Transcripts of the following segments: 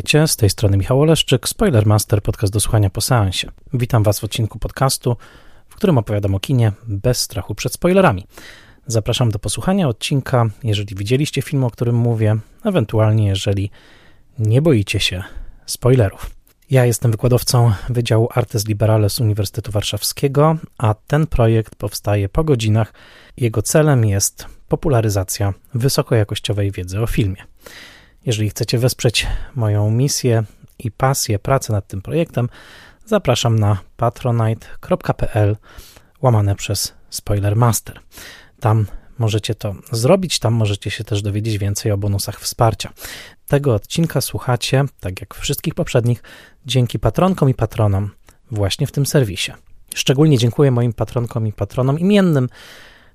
Witajcie, z tej strony Michał Oleszczyk, Spoilermaster, podcast do słuchania po seansie. Witam Was w odcinku podcastu, w którym opowiadam o kinie bez strachu przed spoilerami. Zapraszam do posłuchania odcinka, jeżeli widzieliście film, o którym mówię, ewentualnie jeżeli nie boicie się spoilerów. Ja jestem wykładowcą Wydziału Artes Liberales Uniwersytetu Warszawskiego, a ten projekt powstaje po godzinach. Jego celem jest popularyzacja wysokojakościowej wiedzy o filmie. Jeżeli chcecie wesprzeć moją misję i pasję pracy nad tym projektem, zapraszam na patronite.pl łamane przez Spoilermaster. Tam możecie to zrobić, tam możecie się też dowiedzieć więcej o bonusach wsparcia. Tego odcinka słuchacie, tak jak wszystkich poprzednich, dzięki patronkom i patronom właśnie w tym serwisie. Szczególnie dziękuję moim patronkom i patronom imiennym,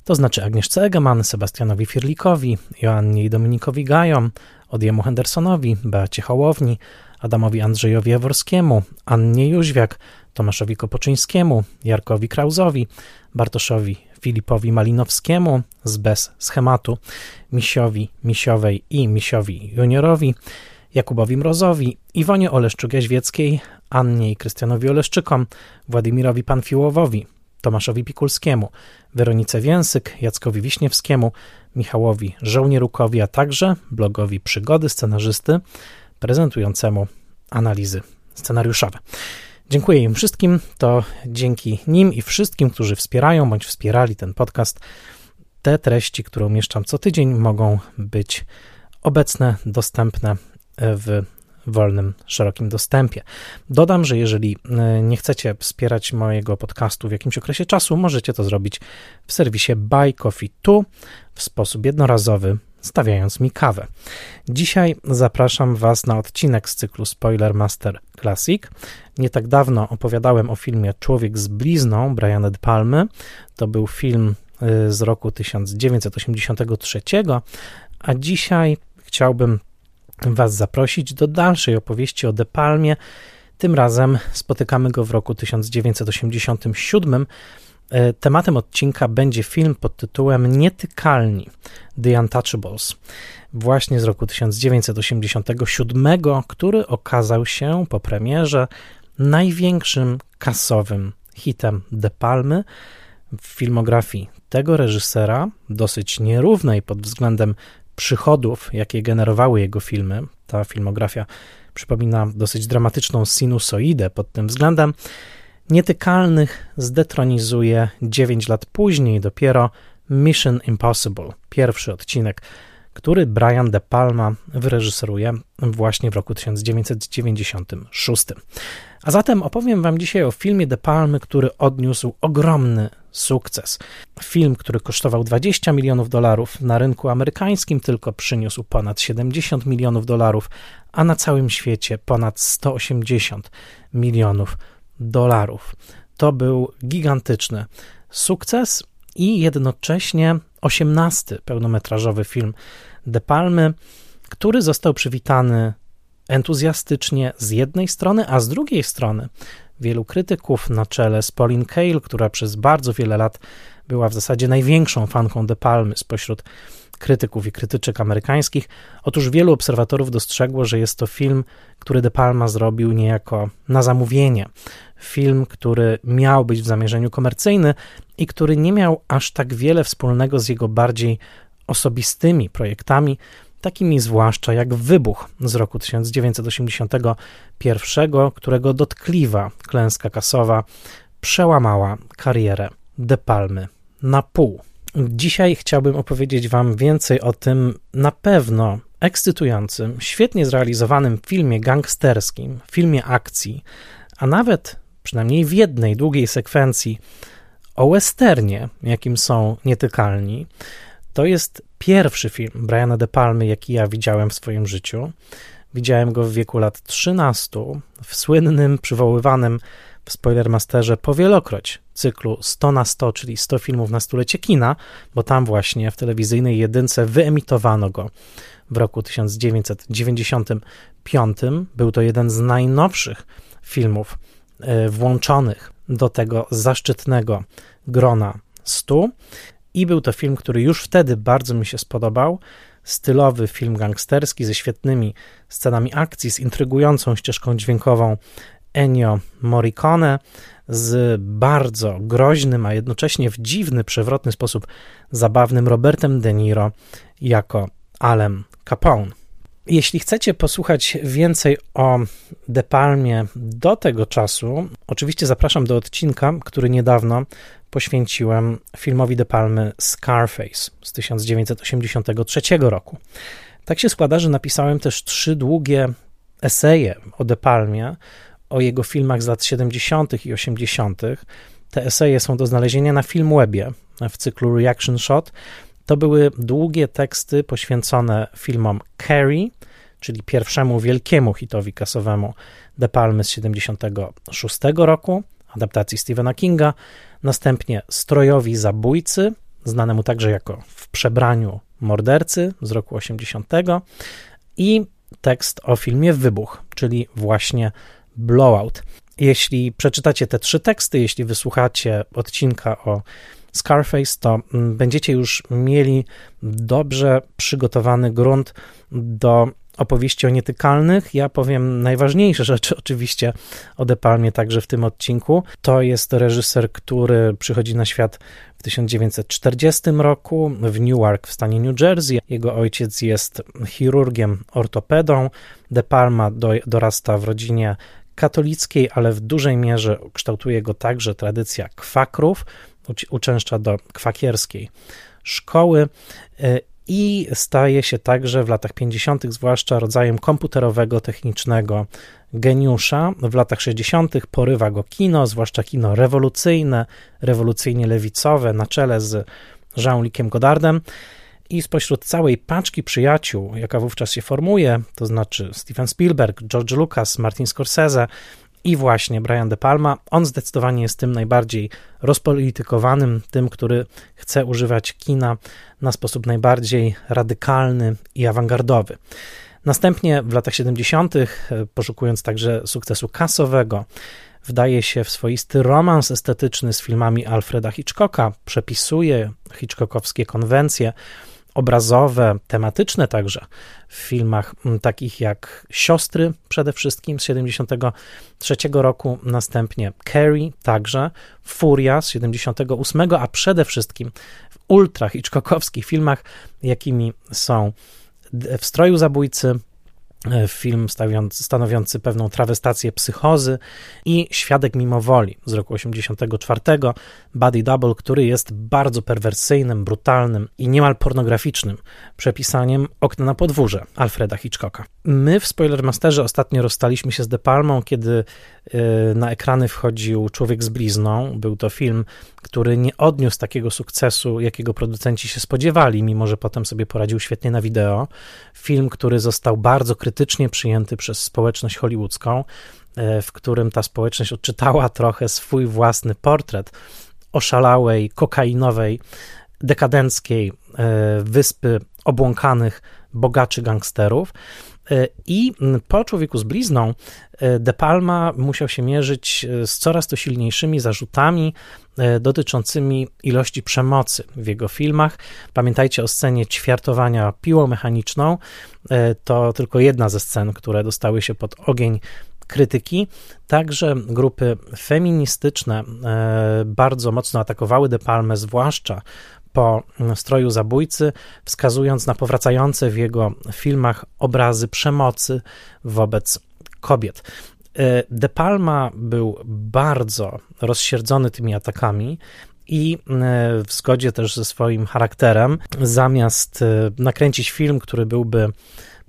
to znaczy Agnieszce Egeman, Sebastianowi Firlikowi, Joannie i Dominikowi Gajom, Odiemu Hendersonowi, Beacie Hołowni, Adamowi Andrzejowi Jaworskiemu, Annie Jóźwiak, Tomaszowi Kopoczyńskiemu, Jarkowi Krauzowi, Bartoszowi Filipowi Malinowskiemu z bez schematu, Misiowi Misiowej i Misiowi Juniorowi, Jakubowi Mrozowi, Iwonie Oleszczuk-Jaźwieckiej, Annie i Krystianowi Oleszczykom, Władimirowi Panfiłowowi, Tomaszowi Pikulskiemu, Weronice Więsyk, Jackowi Wiśniewskiemu, Michałowi Żołnierukowi, a także blogowi Przygody Scenarzysty prezentującemu analizy scenariuszowe. Dziękuję im wszystkim. To dzięki nim i wszystkim, którzy wspierają bądź wspierali ten podcast, te treści, które umieszczam co tydzień, mogą być obecne, dostępne w wolnym, szerokim dostępie. Dodam, że jeżeli e, nie chcecie wspierać mojego podcastu w jakimś okresie czasu, możecie to zrobić w serwisie Buy Coffee 2 w sposób jednorazowy, stawiając mi kawę. Dzisiaj zapraszam Was na odcinek z cyklu Spoiler Master Classic. Nie tak dawno opowiadałem o filmie Człowiek z blizną Briana De Palmy. To był film e, z roku 1983, a dzisiaj chciałbym Was zaprosić do dalszej opowieści o De Palmie. Tym razem spotykamy go w roku 1987. E, tematem odcinka będzie film pod tytułem Nietykalni The Untouchables, właśnie z roku 1987, który okazał się po premierze największym kasowym hitem De Palmy w filmografii tego reżysera, dosyć nierównej pod względem przychodów, jakie generowały jego filmy. Ta filmografia przypomina dosyć dramatyczną sinusoidę pod tym względem. Nietykalnych zdetronizuje 9 lat później dopiero Mission Impossible, pierwszy odcinek, który Brian De Palma wyreżyseruje właśnie w roku 1996. A zatem opowiem Wam dzisiaj o filmie De Palmy, który odniósł ogromny sukces. Film, który kosztował 20 milionów dolarów, na rynku amerykańskim tylko przyniósł ponad 70 milionów dolarów, a na całym świecie ponad 180 milionów dolarów. To był gigantyczny sukces i jednocześnie 18 pełnometrażowy film De Palmy, który został przywitany entuzjastycznie z jednej strony, a z drugiej strony wielu krytyków na czele z Pauline Kael, która przez bardzo wiele lat była w zasadzie największą fanką De Palmy spośród krytyków i krytyczek amerykańskich. Otóż wielu obserwatorów dostrzegło, że jest to film, który De Palma zrobił niejako na zamówienie. Film, który miał być w zamierzeniu komercyjny i który nie miał aż tak wiele wspólnego z jego bardziej osobistymi projektami, takimi zwłaszcza jak Wybuch z roku 1981, którego dotkliwa klęska kasowa przełamała karierę De Palmy na pół. Dzisiaj chciałbym opowiedzieć Wam więcej o tym na pewno ekscytującym, świetnie zrealizowanym filmie gangsterskim, filmie akcji, a nawet przynajmniej w jednej długiej sekwencji o westernie, jakim są Nietykalni. To jest pierwszy film Briana De Palmy, jaki ja widziałem w swoim życiu. Widziałem go w wieku lat 13 w słynnym, przywoływanym w Spoilermasterze powielokroć cyklu 100 na 100, czyli 100 filmów na stulecie kina, bo tam właśnie w telewizyjnej jedynce wyemitowano go w roku 1995. Był to jeden z najnowszych filmów e, włączonych do tego zaszczytnego grona 100 i był to film, który już wtedy bardzo mi się spodobał, stylowy film gangsterski ze świetnymi scenami akcji, z intrygującą ścieżką dźwiękową Ennio Morricone, z bardzo groźnym, a jednocześnie w dziwny, przewrotny sposób zabawnym Robertem De Niro jako Alem Capone. Jeśli chcecie posłuchać więcej o De Palmie do tego czasu, oczywiście zapraszam do odcinka, który niedawno poświęciłem filmowi De Palmy Scarface z 1983 roku. Tak się składa, że napisałem też trzy długie eseje o De Palmie, o jego filmach z lat 70. i 80. Te eseje są do znalezienia na Filmwebie w cyklu Reaction Shot. To były długie teksty poświęcone filmom Carrie, czyli pierwszemu wielkiemu hitowi kasowemu De Palmy z 76 roku, adaptacji Stephena Kinga, następnie Strojowi Zabójcy, znanemu także jako W przebraniu mordercy z roku 80 i tekst o filmie Wybuch, czyli właśnie Blowout. Jeśli przeczytacie te trzy teksty, jeśli wysłuchacie odcinka o Scarface, to mm, będziecie już mieli dobrze przygotowany grunt do opowieści o nietykalnych. Ja powiem najważniejsze rzeczy oczywiście o De Palmie także w tym odcinku. To jest reżyser, który przychodzi na świat w 1940 roku w Newark w stanie New Jersey. Jego ojciec jest chirurgiem ortopedą. De Palma do, dorasta w rodzinie katolickiej, ale w dużej mierze kształtuje go także tradycja kwakrów, uczęszcza do kwakierskiej szkoły e, i staje się także w latach 50., zwłaszcza rodzajem komputerowego, technicznego geniusza. W latach 60. porywa go kino, zwłaszcza kino rewolucyjne, rewolucyjnie lewicowe, na czele z Jean-Luciem Godardem. I spośród całej paczki przyjaciół, jaka wówczas się formuje, to znaczy Steven Spielberg, George Lucas, Martin Scorsese i właśnie Brian De Palma, on zdecydowanie jest tym najbardziej rozpolitykowanym, tym, który chce używać kina na sposób najbardziej radykalny i awangardowy. Następnie w latach 70., e, poszukując także sukcesu kasowego, wdaje się w swoisty romans estetyczny z filmami Alfreda Hitchcocka, przepisuje Hitchcockowskie konwencje, obrazowe, tematyczne także w filmach takich jak Siostry przede wszystkim z 73 roku, następnie Carrie także, Furia z 78, a przede wszystkim w ultra Hitchcockowskich filmach, jakimi są W stroju zabójcy, E, film stanowiący pewną trawestację psychozy i Świadek mimowoli z roku 84, Body Double, który jest bardzo perwersyjnym, brutalnym i niemal pornograficznym przepisaniem Okna na podwórze Alfreda Hitchcocka. My w Spoilermasterze ostatnio rozstaliśmy się z De Palmą, kiedy e, na ekrany wchodził Człowiek z blizną. Był to film, który nie odniósł takiego sukcesu, jakiego producenci się spodziewali, mimo że potem sobie poradził świetnie na wideo. Film, który został bardzo krytycznie przyjęty przez społeczność hollywoodzką, e, w którym ta społeczność odczytała trochę swój własny portret oszalałej, kokainowej, dekadenckiej e, wyspy obłąkanych bogaczy gangsterów. E, I po człowieku z blizną De Palma musiał się mierzyć z coraz to silniejszymi zarzutami dotyczącymi ilości przemocy w jego filmach. Pamiętajcie o scenie ćwiartowania piłą mechaniczną. To tylko jedna ze scen, które dostały się pod ogień krytyki. Także grupy feministyczne bardzo mocno atakowały De Palmę, zwłaszcza po stroju zabójcy, wskazując na powracające w jego filmach obrazy przemocy wobec kobiet. E, De Palma był bardzo rozsierdzony tymi atakami i e, w zgodzie też ze swoim charakterem, zamiast e, nakręcić film, który byłby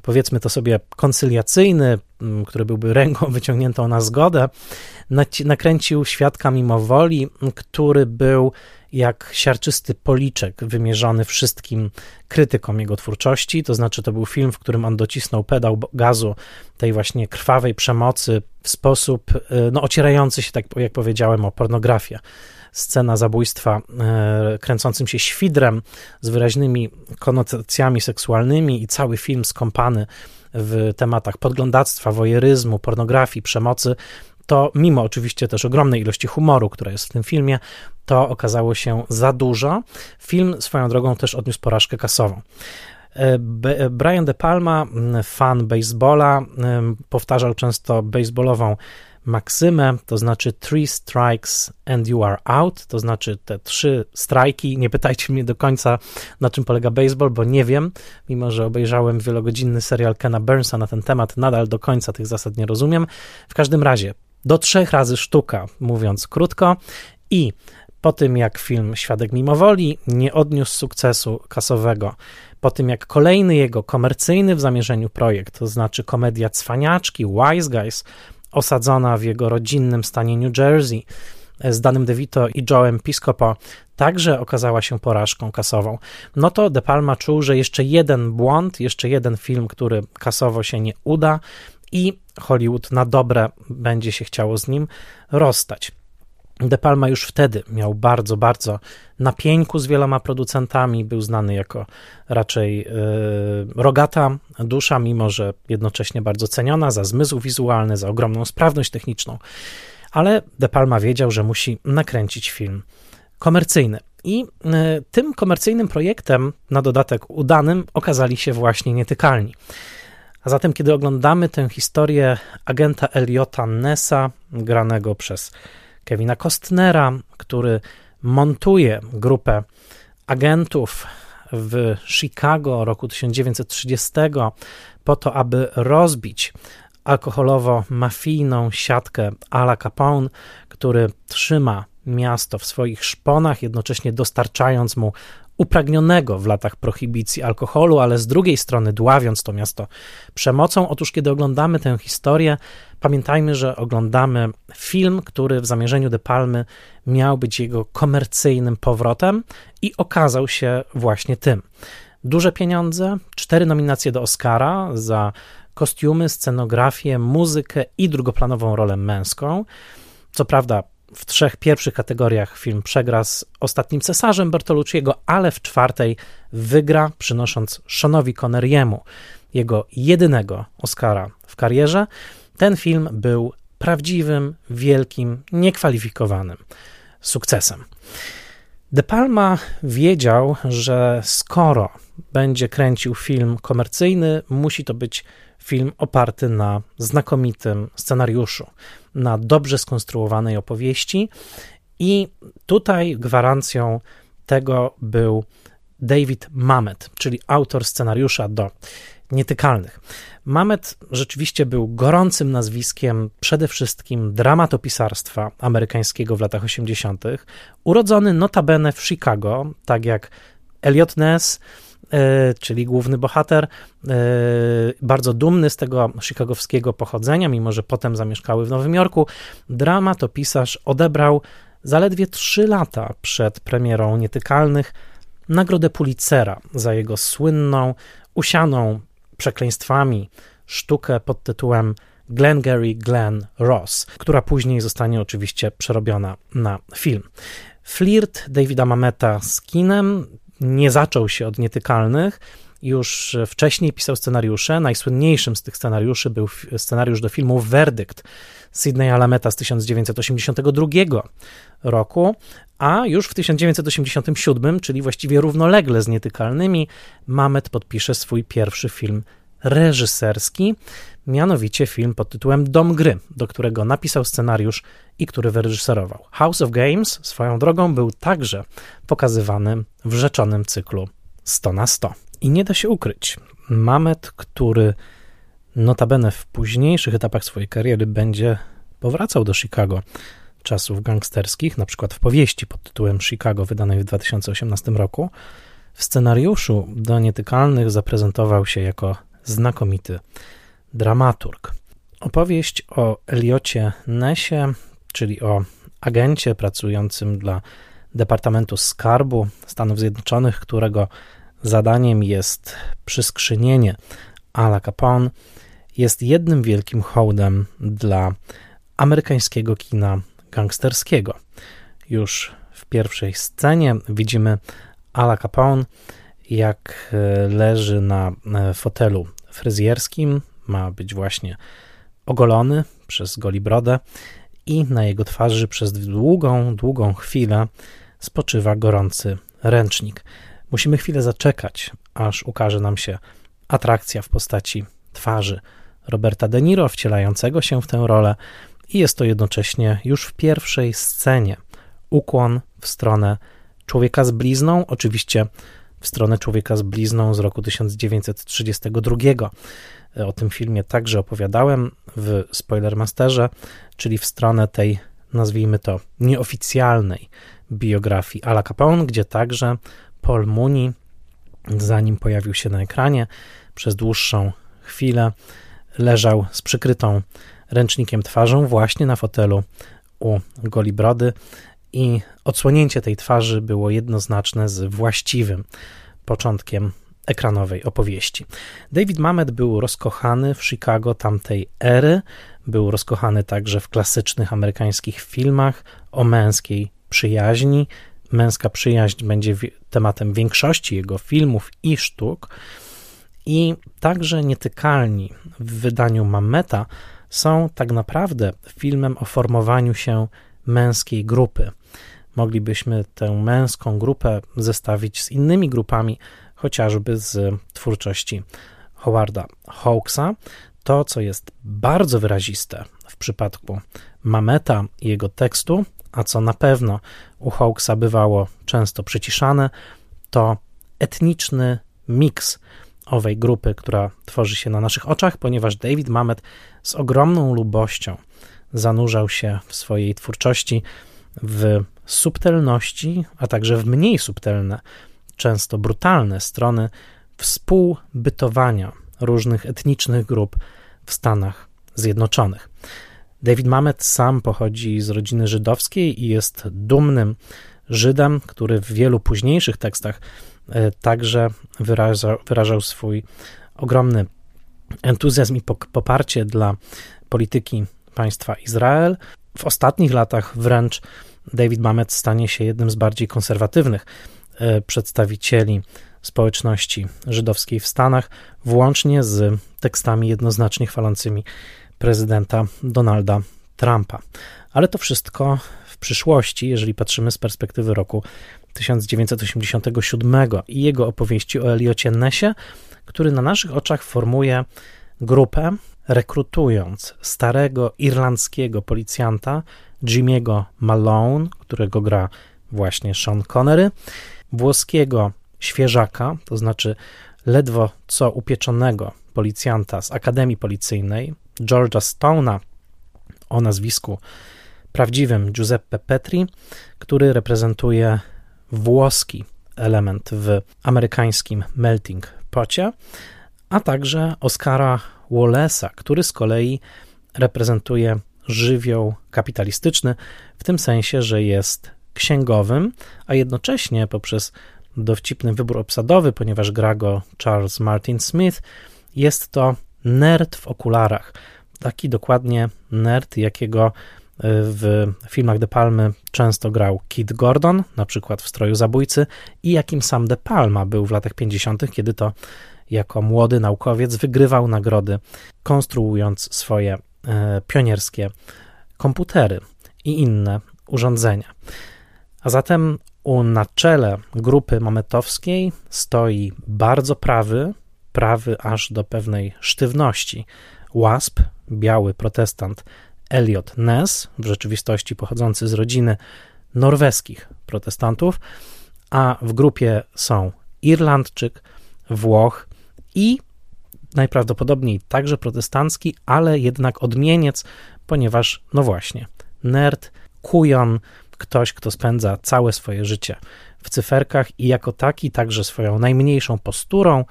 powiedzmy to sobie koncyliacyjny, który byłby ręką wyciągniętą na zgodę, nakręcił Świadka mimowoli, który był jak siarczysty policzek wymierzony wszystkim krytykom jego twórczości. To znaczy, to był film, w którym on docisnął pedał gazu tej właśnie krwawej przemocy w sposób y, no, ocierający się, tak jak powiedziałem, o pornografię. Scena zabójstwa e, kręcącym się świdrem z wyraźnymi konotacjami seksualnymi i cały film skąpany w tematach podglądactwa, wojeryzmu, pornografii, przemocy, to mimo oczywiście też ogromnej ilości humoru, która jest w tym filmie, to okazało się za dużo. Film swoją drogą też odniósł porażkę kasową. Brian De Palma, fan baseballa, powtarzał często baseballową maksymę, to znaczy three strikes and you are out, to znaczy te trzy strajki. Nie pytajcie mnie do końca, na czym polega baseball, bo nie wiem, mimo że obejrzałem wielogodzinny serial Kena Burnsa na ten temat, nadal do końca tych zasad nie rozumiem. W każdym razie, do trzech razy sztuka, mówiąc krótko, i po tym jak film Świadek Mimowoli nie odniósł sukcesu kasowego, po tym jak kolejny jego komercyjny w zamierzeniu projekt, to znaczy komedia Cwaniaczki, Wise Guys, osadzona w jego rodzinnym stanie New Jersey z Danem DeVito i Joe'em Piscopo, także okazała się porażką kasową, no to De Palma czuł, że jeszcze jeden błąd, jeszcze jeden film, który kasowo się nie uda i Hollywood na dobre będzie się chciało z nim rozstać. De Palma już wtedy miał bardzo, bardzo na pieńku z wieloma producentami, był znany jako raczej yy, rogata dusza, mimo że jednocześnie bardzo ceniona za zmysł wizualny, za ogromną sprawność techniczną. Ale De Palma wiedział, że musi nakręcić film komercyjny. I yy, tym komercyjnym projektem, na dodatek udanym, okazali się właśnie nietykalni. A zatem, kiedy oglądamy tę historię agenta Eliota Nessa, granego przez Kevina Costnera, który montuje grupę agentów w Chicago roku 1930 po to, aby rozbić alkoholowo-mafijną siatkę Ala Capone, który trzyma miasto w swoich szponach, jednocześnie dostarczając mu upragnionego w latach prohibicji alkoholu, ale z drugiej strony dławiąc to miasto przemocą. Otóż, kiedy oglądamy tę historię, pamiętajmy, że oglądamy film, który w zamierzeniu De Palmy miał być jego komercyjnym powrotem i okazał się właśnie tym. Duże pieniądze, cztery nominacje do Oscara za kostiumy, scenografię, muzykę i drugoplanową rolę męską. Co prawda, w trzech pierwszych kategoriach film przegra z Ostatnim Cesarzem Bertolucciego, ale w czwartej wygra, przynosząc Seanowi Connery'emu jego jedynego Oscara w karierze. Ten film był prawdziwym, wielkim, niekwalifikowanym sukcesem. De Palma wiedział, że skoro będzie kręcił film komercyjny, musi to być film oparty na znakomitym scenariuszu, na dobrze skonstruowanej opowieści, i tutaj gwarancją tego był David Mamet, czyli autor scenariusza do Nietykalnych. Mamet rzeczywiście był gorącym nazwiskiem przede wszystkim dramatopisarstwa amerykańskiego w latach 80., urodzony notabene w Chicago, tak jak Elliot Ness, czyli główny bohater, e, bardzo dumny z tego chicagowskiego pochodzenia, mimo że potem zamieszkały w Nowym Jorku. Dramatopisarz odebrał zaledwie trzy lata przed premierą Nietykalnych nagrodę Pulitzera za jego słynną, usianą przekleństwami sztukę pod tytułem Glengarry Glen Ross, która później zostanie oczywiście przerobiona na film. Flirt Davida Mameta z kinem nie zaczął się od nietykalnych. Już wcześniej pisał scenariusze. Najsłynniejszym z tych scenariuszy był scenariusz do filmu Werdykt Sydney Alameta z 1982 roku, a już w 1987, czyli właściwie równolegle z Nietykalnymi, Mamet podpisze swój pierwszy film reżyserski, mianowicie film pod tytułem Dom Gry, do którego napisał scenariusz i który wyreżyserował. House of Games swoją drogą był także pokazywany w rzeczonym cyklu 100 na 100. I nie da się ukryć, Mamet, który notabene w późniejszych etapach swojej kariery będzie powracał do Chicago czasów gangsterskich, na przykład w powieści pod tytułem Chicago wydanej w 2018 roku, w scenariuszu do Nietykalnych zaprezentował się jako znakomity dramaturg. Opowieść o Eliocie Nesie, czyli o agencie pracującym dla Departamentu Skarbu Stanów Zjednoczonych, którego zadaniem jest przyskrzynienie Ala Capone, jest jednym wielkim hołdem dla amerykańskiego kina gangsterskiego. Już w pierwszej scenie widzimy Ala Capone, jak e, leży na e, fotelu fryzjerskim, ma być właśnie ogolony przez goli brodę i na jego twarzy przez długą, długą chwilę spoczywa gorący ręcznik. Musimy chwilę zaczekać, aż ukaże nam się atrakcja w postaci twarzy Roberta De Niro wcielającego się w tę rolę i jest to jednocześnie już w pierwszej scenie ukłon w stronę człowieka z blizną, oczywiście w stronę człowieka z blizną z roku 1932. O tym filmie także opowiadałem w Spoilermasterze, czyli w stronę tej, nazwijmy to, nieoficjalnej biografii Ala Capone, gdzie także Paul Mooney, zanim pojawił się na ekranie, przez dłuższą chwilę leżał z przykrytą ręcznikiem twarzą właśnie na fotelu u Goli Brody i odsłonięcie tej twarzy było jednoznaczne z właściwym początkiem ekranowej opowieści. David Mamet był rozkochany w Chicago tamtej ery, był rozkochany także w klasycznych amerykańskich filmach o męskiej przyjaźni. Męska przyjaźń będzie tematem większości jego filmów i sztuk. I także nietykalni w wydaniu Mameta są tak naprawdę filmem o formowaniu się męskiej grupy. Moglibyśmy tę męską grupę zestawić z innymi grupami, chociażby z twórczości Howarda Hawksa. To, co jest bardzo wyraziste w przypadku Mameta i jego tekstu, a co na pewno u Hawksa bywało często przyciszane, to etniczny miks owej grupy, która tworzy się na naszych oczach, ponieważ David Mamet z ogromną lubością zanurzał się w swojej twórczości w subtelności, a także w mniej subtelne, często brutalne strony współbytowania różnych etnicznych grup w Stanach Zjednoczonych. David Mamet sam pochodzi z rodziny żydowskiej i jest dumnym Żydem, który w wielu późniejszych tekstach e, także wyrażał, wyrażał swój ogromny entuzjazm i poparcie dla polityki państwa Izrael. W ostatnich latach wręcz David Mamet stanie się jednym z bardziej konserwatywnych e, przedstawicieli społeczności żydowskiej w Stanach, włącznie z tekstami jednoznacznie chwalącymi prezydenta Donalda Trumpa. Ale to wszystko w przyszłości, jeżeli patrzymy z perspektywy roku 1987 i jego opowieści o Eliocie Nessie, który na naszych oczach formuje grupę, rekrutując starego irlandzkiego policjanta Jimmy'ego Malone, którego gra właśnie Sean Connery, włoskiego świeżaka, to znaczy ledwo co upieczonego policjanta z Akademii Policyjnej, George'a Stone'a o nazwisku prawdziwym Giuseppe Petri, który reprezentuje włoski element w amerykańskim melting pocie, a także Oscara Wallace'a, który z kolei reprezentuje żywioł kapitalistyczny, w tym sensie, że jest księgowym, a jednocześnie poprzez dowcipny wybór obsadowy, ponieważ gra go Charles Martin Smith, jest to nerd w okularach. Taki dokładnie nerd, jakiego e, w filmach De Palmy często grał Kid Gordon, na przykład w Stroju Zabójcy, i jakim sam De Palma był w latach 50., kiedy to jako młody naukowiec wygrywał nagrody, konstruując swoje e, pionierskie komputery i inne urządzenia. A zatem u na czele grupy mametowskiej stoi bardzo prawy, prawy aż do pewnej sztywności WASP, biały protestant Elliot Ness, w rzeczywistości pochodzący z rodziny norweskich protestantów, a w grupie są Irlandczyk, Włoch i najprawdopodobniej także protestancki, ale jednak odmieniec, ponieważ, no właśnie, nerd, kujon, ktoś, kto spędza całe swoje życie w cyferkach i jako taki także swoją najmniejszą posturą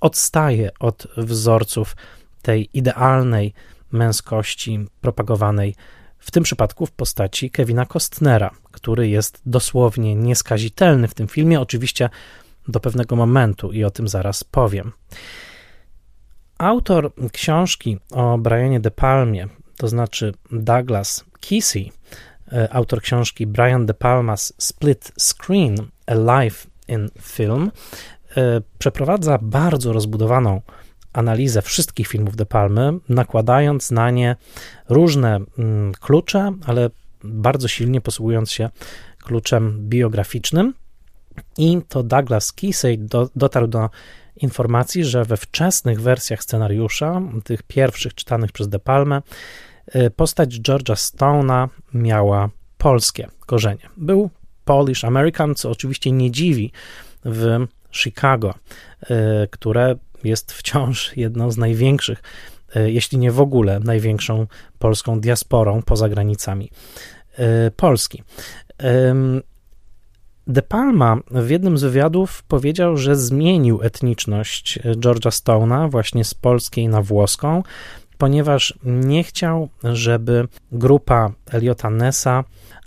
odstaje od wzorców tej idealnej męskości propagowanej w tym przypadku w postaci Kevina Costnera, który jest dosłownie nieskazitelny w tym filmie, oczywiście do pewnego momentu i o tym zaraz powiem. Autor książki o Brianie De Palmie, to znaczy Douglas Kesey, e, autor książki Brian De Palma's Split Screen A Life in Film, e, przeprowadza bardzo rozbudowaną analizę wszystkich filmów De Palmy, nakładając na nie różne mm, klucze, ale bardzo silnie posługując się kluczem biograficznym. I to Douglas Kisej do, dotarł do informacji, że we wczesnych wersjach scenariusza, tych pierwszych czytanych przez De Palme, y, postać George'a Stone'a miała polskie korzenie. Był Polish American, co oczywiście nie dziwi w Chicago, y, które jest wciąż jedną z największych, y, jeśli nie w ogóle największą polską diasporą poza granicami Polski. De Palma w jednym z wywiadów powiedział, że zmienił etniczność George'a Stone'a właśnie z polskiej na włoską, ponieważ nie chciał, żeby grupa Eliota Nessa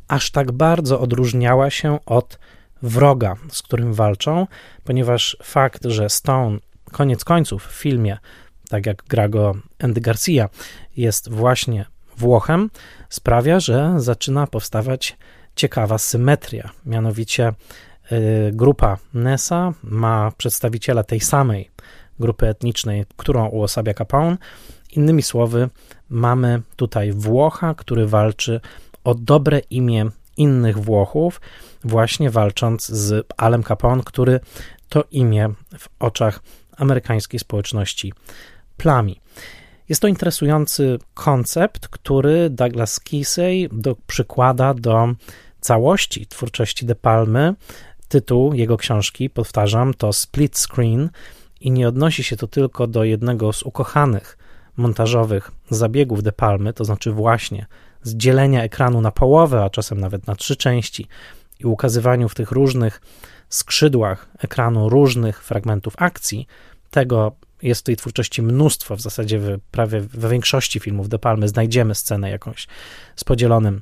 aż tak bardzo odróżniała się od wroga, z którym walczą, ponieważ fakt, że Stone koniec końców w filmie, tak jak gra go Andy Garcia, jest właśnie Włochem, sprawia, że zaczyna powstawać ciekawa symetria. Mianowicie y, grupa Nessa ma przedstawiciela tej samej grupy etnicznej, którą uosabia Capone. Innymi słowy, mamy tutaj Włocha, który walczy o dobre imię innych Włochów, właśnie walcząc z Alem Capone, który to imię w oczach amerykańskiej społeczności plami. Jest to interesujący koncept, który Douglas Kisey do, przykłada do całości twórczości De Palmy. Tytuł jego książki, powtarzam, to Split Screen i nie odnosi się to tylko do jednego z ukochanych montażowych zabiegów De Palmy, to znaczy właśnie z dzielenia ekranu na połowę, a czasem nawet na trzy części i ukazywaniu w tych różnych skrzydłach ekranu różnych fragmentów akcji. Tego jest w tej twórczości mnóstwo, w zasadzie w, prawie we większości filmów De Palmy znajdziemy scenę jakąś z podzielonym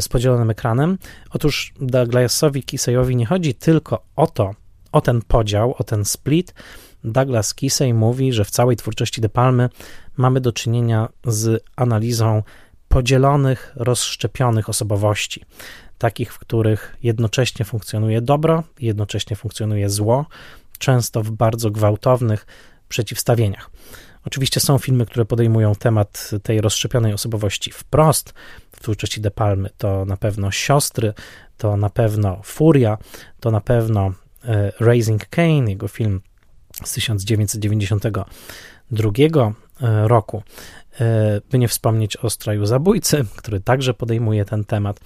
z podzielonym ekranem. Otóż Douglasowi Kiseyowi nie chodzi tylko o to, o ten podział, o ten split. Douglas Kisey mówi, że w całej twórczości De Palmy mamy do czynienia z analizą podzielonych, rozszczepionych osobowości, takich, w których jednocześnie funkcjonuje dobro, jednocześnie funkcjonuje zło, często w bardzo gwałtownych przeciwstawieniach. Oczywiście są filmy, które podejmują temat tej rozszczepionej osobowości wprost, w twórczości De Palmy. To na pewno Siostry, to na pewno Furia, to na pewno e, Raising Cain, jego film z 1992 e, roku. E, by nie wspomnieć o Straju Zabójcy, który także podejmuje ten temat,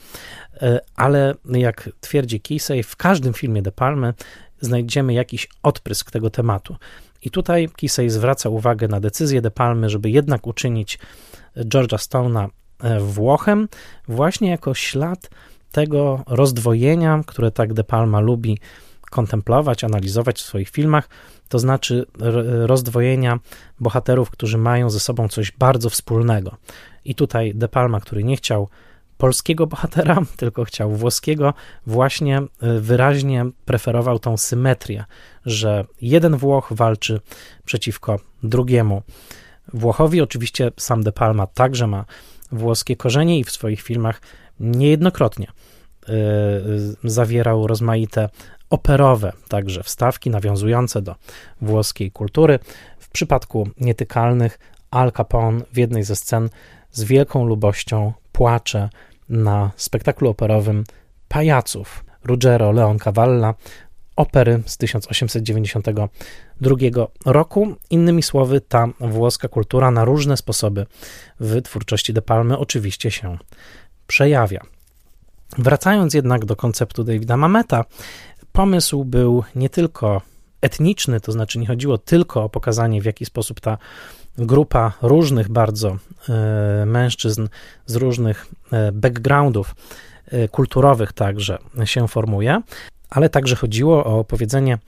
ale jak twierdzi Kisej, w każdym filmie De Palmy znajdziemy jakiś odprysk tego tematu. I tutaj Kisej zwraca uwagę na decyzję De Palmy, żeby jednak uczynić George'a Stone'a e, Włochem, właśnie jako ślad tego rozdwojenia, które tak De Palma lubi kontemplować, analizować w swoich filmach, to znaczy rozdwojenia bohaterów, którzy mają ze sobą coś bardzo wspólnego. I tutaj De Palma, który nie chciał polskiego bohatera, tylko chciał włoskiego, właśnie y, wyraźnie preferował tą symetrię, że jeden Włoch walczy przeciwko drugiemu Włochowi. Oczywiście sam De Palma także ma włoskie korzenie i w swoich filmach niejednokrotnie y, y, zawierał rozmaite operowe także wstawki nawiązujące do włoskiej kultury. W przypadku Nietykalnych Al Capone w jednej ze scen z wielką lubością płacze na spektaklu operowym Pajaców Ruggero Leoncavalla, opery z 1892 roku. Innymi słowy, ta włoska kultura na różne sposoby w twórczości De Palmy oczywiście się przejawia. Wracając jednak do konceptu Davida Mameta, pomysł był nie tylko etniczny, to znaczy nie chodziło tylko o pokazanie, w jaki sposób ta grupa różnych bardzo e, mężczyzn z różnych e, backgroundów e, kulturowych także się formuje, ale także chodziło o opowiedzenie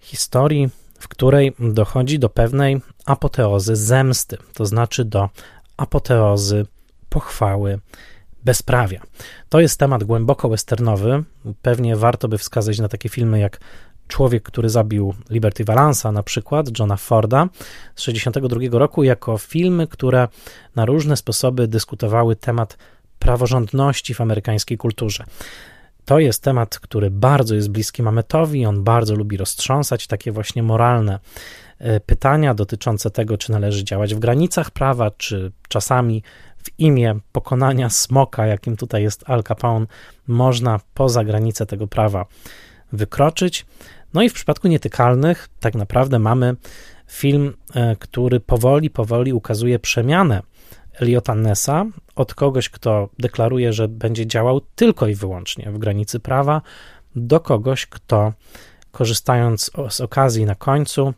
historii, w której dochodzi do pewnej apoteozy zemsty, to znaczy do apoteozy pochwały bezprawia. To jest temat głęboko westernowy. Pewnie warto by wskazać na takie filmy jak Człowiek, który zabił Liberty Valansa, na przykład Johna Forda z 1962 roku, jako filmy, które na różne sposoby dyskutowały temat praworządności w amerykańskiej kulturze. To jest temat, który bardzo jest bliski Mametowi, on bardzo lubi roztrząsać takie właśnie moralne e, pytania dotyczące tego, czy należy działać w granicach prawa, czy czasami w imię pokonania smoka, jakim tutaj jest Al Capone, można poza granice tego prawa wykroczyć. No i w przypadku nietykalnych, tak naprawdę mamy film, e, który powoli, powoli ukazuje przemianę Eliota Nessa od kogoś, kto deklaruje, że będzie działał tylko i wyłącznie w granicy prawa, do kogoś, kto korzystając z okazji na końcu,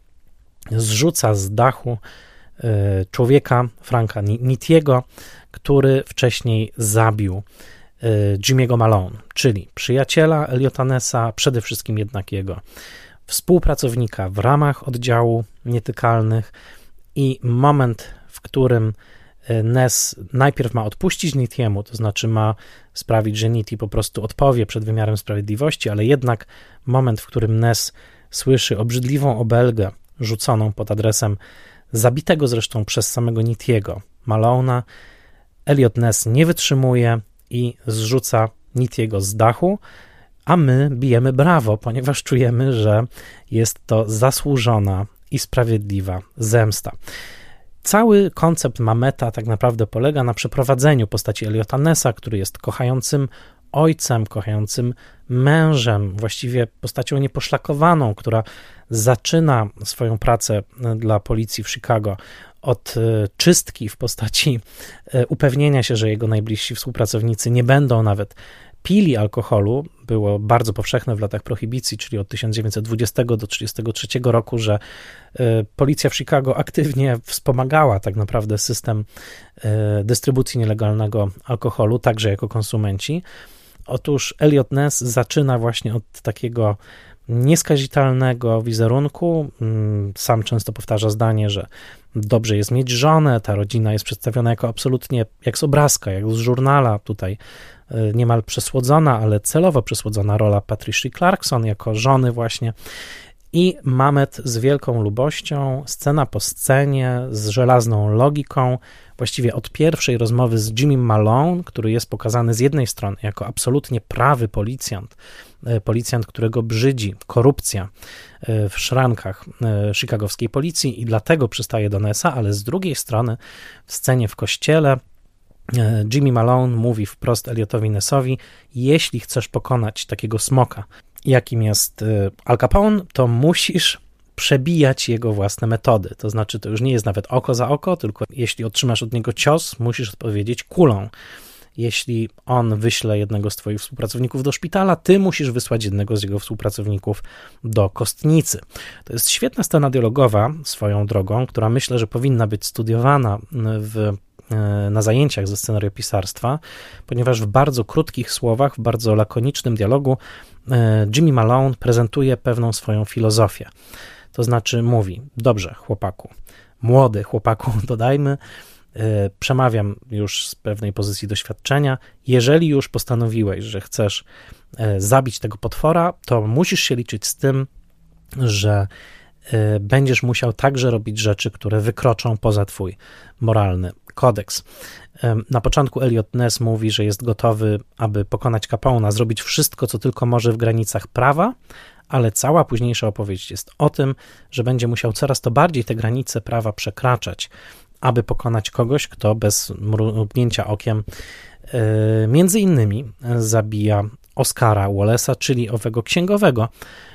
zrzuca z dachu e, człowieka, Franka Nitiego, który wcześniej zabił Jimmy'ego Malone, czyli przyjaciela Eliota Nessa, przede wszystkim jednak jego współpracownika w ramach oddziału nietykalnych i moment, w którym e, Ness najpierw ma odpuścić Nitiemu, to znaczy ma sprawić, że Niti po prostu odpowie przed wymiarem sprawiedliwości, ale jednak moment, w którym Ness słyszy obrzydliwą obelgę rzuconą pod adresem zabitego zresztą przez samego Nitiego Malona, Elliot Ness nie wytrzymuje i zrzuca Nitiego z dachu, a my bijemy brawo, ponieważ czujemy, że jest to zasłużona i sprawiedliwa zemsta. Cały koncept Mameta tak naprawdę polega na przeprowadzeniu postaci Eliota Nessa, który jest kochającym ojcem, kochającym mężem, właściwie postacią nieposzlakowaną, która zaczyna swoją pracę dla policji w Chicago od e, czystki w postaci e, upewnienia się, że jego najbliżsi współpracownicy nie będą nawet pili alkoholu było bardzo powszechne w latach prohibicji, czyli od 1920 do 1933 roku, że e, policja w Chicago aktywnie wspomagała tak naprawdę system dystrybucji nielegalnego alkoholu, także jako konsumenci. Otóż Elliot Ness zaczyna właśnie od takiego nieskazitelnego wizerunku. Mm, sam często powtarza zdanie, że dobrze jest mieć żonę, ta rodzina jest przedstawiona jako absolutnie jak z obrazka, jak z żurnala. Tutaj e, niemal przesłodzona, ale celowo przesłodzona rola Patricia Clarkson jako żony właśnie. I Mamet z wielką lubością, scena po scenie, z żelazną logiką, właściwie od pierwszej rozmowy z Jimmy Malone, który jest pokazany z jednej strony jako absolutnie prawy policjant, e, policjant, którego brzydzi korupcja e, w szrankach e, chicagowskiej policji i dlatego przystaje do Nessa, ale z drugiej strony w scenie w kościele Jimmy Malone mówi wprost Elliotowi Nessowi: Jeśli chcesz pokonać takiego smoka, jakim jest Al Capone, to musisz przebijać jego własne metody. To znaczy, to już nie jest nawet oko za oko, tylko jeśli otrzymasz od niego cios, musisz odpowiedzieć kulą. Jeśli on wyśle jednego z Twoich współpracowników do szpitala, ty musisz wysłać jednego z jego współpracowników do kostnicy. To jest świetna scena dialogowa swoją drogą, która myślę, że powinna być studiowana w e, na zajęciach ze scenariopisarstwa, ponieważ w bardzo krótkich słowach, w bardzo lakonicznym dialogu e, Jimmy Malone prezentuje pewną swoją filozofię. To znaczy mówi: Dobrze, chłopaku, młody chłopaku, dodajmy, e, przemawiam już z pewnej pozycji doświadczenia. Jeżeli już postanowiłeś, że chcesz e, zabić tego potwora, to musisz się liczyć z tym, że e, będziesz musiał także robić rzeczy, które wykroczą poza twój moralny kodeks. Na początku Elliot Ness mówi, że jest gotowy, aby pokonać Capona, zrobić wszystko, co tylko może w granicach prawa, ale cała późniejsza opowieść jest o tym, że będzie musiał coraz to bardziej te granice prawa przekraczać, aby pokonać kogoś, kto bez mrugnięcia okiem e, między innymi zabija Oscara Wallace'a, czyli owego księgowego,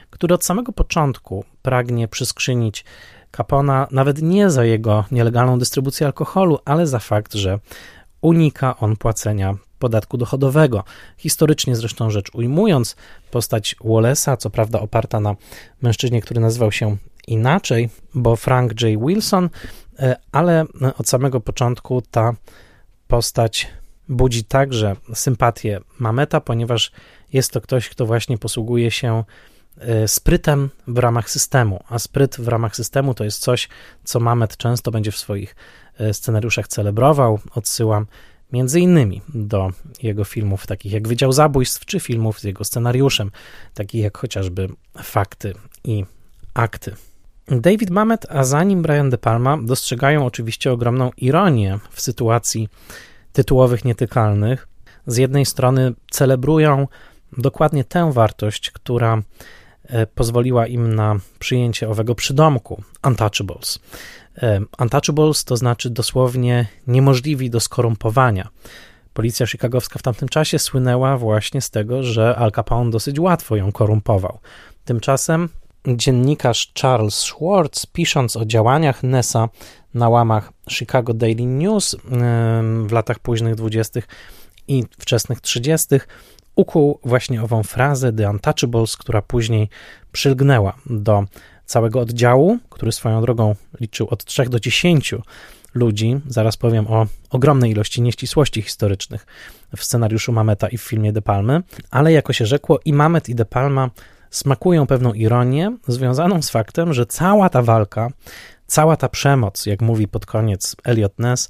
który od samego początku pragnie przyskrzynić Capona nawet nie za jego nielegalną dystrybucję alkoholu, ale za fakt, że unika on płacenia podatku dochodowego. Historycznie zresztą rzecz ujmując, postać Wallace'a, co prawda oparta na mężczyźnie, który nazywał się inaczej, bo Frank J. Wilson, e, ale od samego początku ta postać budzi także sympatię Mameta, ponieważ jest to ktoś, kto właśnie posługuje się e, sprytem w ramach systemu, a spryt w ramach systemu to jest coś, co Mamet często będzie w swoich e, scenariuszach celebrował. Odsyłam między innymi do jego filmów takich jak Wydział Zabójstw, czy filmów z jego scenariuszem, takich jak chociażby Fakty i Akty. David Mamet, a za nim Brian De Palma dostrzegają oczywiście ogromną ironię w sytuacji tytułowych nietykalnych. Z jednej strony celebrują dokładnie tę wartość, która e, pozwoliła im na przyjęcie owego przydomku Untouchables. Untouchables to znaczy dosłownie niemożliwi do skorumpowania. Policja chicagowska w tamtym czasie słynęła właśnie z tego, że Al Capone dosyć łatwo ją korumpował. Tymczasem dziennikarz Charles Schwartz, pisząc o działaniach Nessa na łamach Chicago Daily News w latach późnych 20. i wczesnych 30., ukuł właśnie ową frazę The Untouchables, która później przylgnęła do całego oddziału, który swoją drogą liczył od 3 do 10 ludzi. Zaraz powiem o ogromnej ilości nieścisłości historycznych w scenariuszu Mameta i w filmie De Palmy, ale jako się rzekło, i Mamet i De Palma smakują pewną ironię związaną z faktem, że cała ta walka, cała ta przemoc, jak mówi pod koniec Elliot Ness,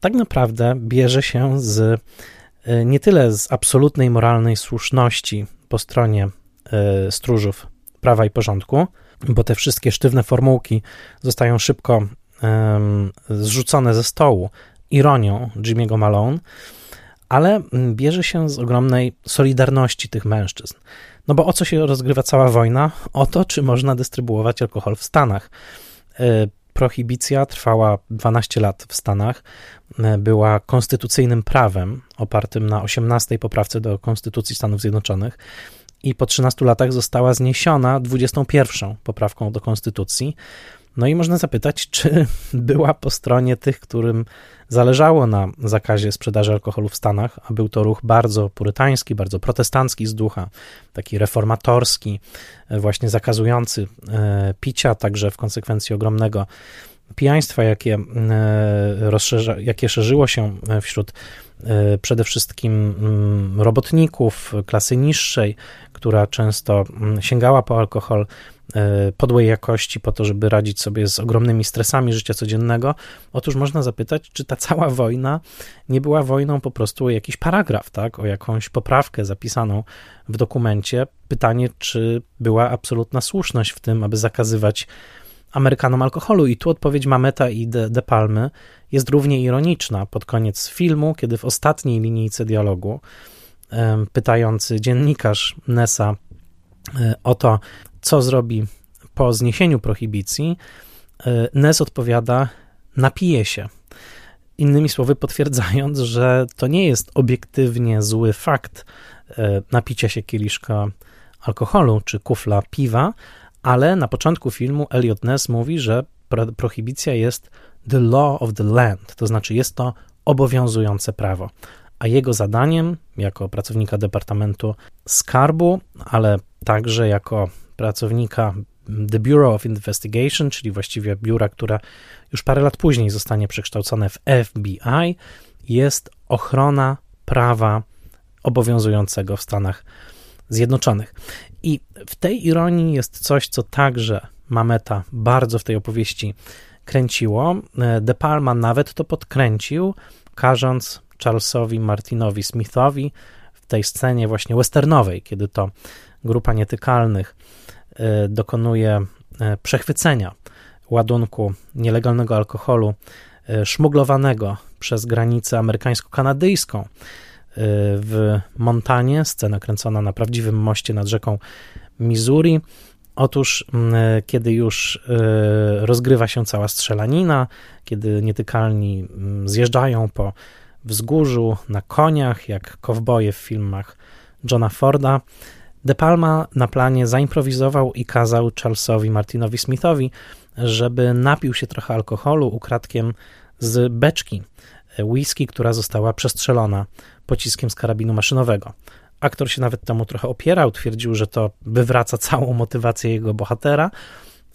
tak naprawdę bierze się z e, nie tyle z absolutnej moralnej słuszności po stronie y, stróżów prawa i porządku, bo te wszystkie sztywne formułki zostają szybko y, zrzucone ze stołu ironią Jimmy'ego Malone, ale bierze się z ogromnej solidarności tych mężczyzn. No bo o co się rozgrywa cała wojna? O to, czy można dystrybuować alkohol w Stanach. E, prohibicja trwała 12 lat w Stanach, e, była konstytucyjnym prawem opartym na 18 poprawce do Konstytucji Stanów Zjednoczonych i po 13 latach została zniesiona 21 poprawką do Konstytucji. No i można zapytać, czy była po stronie tych, którym zależało na zakazie sprzedaży alkoholu w Stanach, a był to ruch bardzo purytański, bardzo protestancki z ducha, taki reformatorski, e, właśnie zakazujący e, picia, także w konsekwencji ogromnego pijaństwa, jakie, e, rozszerza, jakie szerzyło się wśród przede wszystkim mm, robotników klasy niższej, która często mm, sięgała po alkohol E, podłej jakości po to, żeby radzić sobie z ogromnymi stresami życia codziennego. Otóż można zapytać, czy ta cała wojna nie była wojną po prostu o jakiś paragraf, tak, o jakąś poprawkę zapisaną w dokumencie. Pytanie, czy była absolutna słuszność w tym, aby zakazywać Amerykanom alkoholu. I tu odpowiedź Mameta i De, De Palmy jest równie ironiczna. Pod koniec filmu, kiedy w ostatniej linijce dialogu pytający dziennikarz Nessa e, o to, co zrobi po zniesieniu prohibicji, e, Nes odpowiada: napije się. Innymi słowy, potwierdzając, że to nie jest obiektywnie zły fakt e, napicia się kieliszka alkoholu czy kufla piwa, ale na początku filmu Elliot Ness mówi, że prohibicja jest the law of the land, to znaczy jest to obowiązujące prawo. A jego zadaniem, jako pracownika Departamentu Skarbu, ale także jako pracownika The Bureau of Investigation, czyli właściwie biura, która już parę lat później zostanie przekształcone w FBI, jest ochrona prawa obowiązującego w Stanach Zjednoczonych. I w tej ironii jest coś, co także Mameta bardzo w tej opowieści kręciło. De Palma nawet to podkręcił, każąc Charlesowi Martinowi Smithowi w tej scenie właśnie westernowej, kiedy to grupa nietykalnych e, dokonuje e, przechwycenia ładunku nielegalnego alkoholu e, szmuglowanego przez granicę amerykańsko-kanadyjską w Montanie, scena kręcona na prawdziwym moście nad rzeką Missouri. Otóż, kiedy już rozgrywa się cała strzelanina, kiedy nietykalni zjeżdżają po wzgórzu na koniach, jak kowboje w filmach Johna Forda, De Palma na planie zaimprowizował i kazał Charlesowi Martinowi Smithowi, żeby napił się trochę alkoholu ukradkiem z beczki whisky, która została przestrzelona pociskiem z karabinu maszynowego. Aktor się nawet temu trochę opierał, twierdził, że to wywraca całą motywację jego bohatera,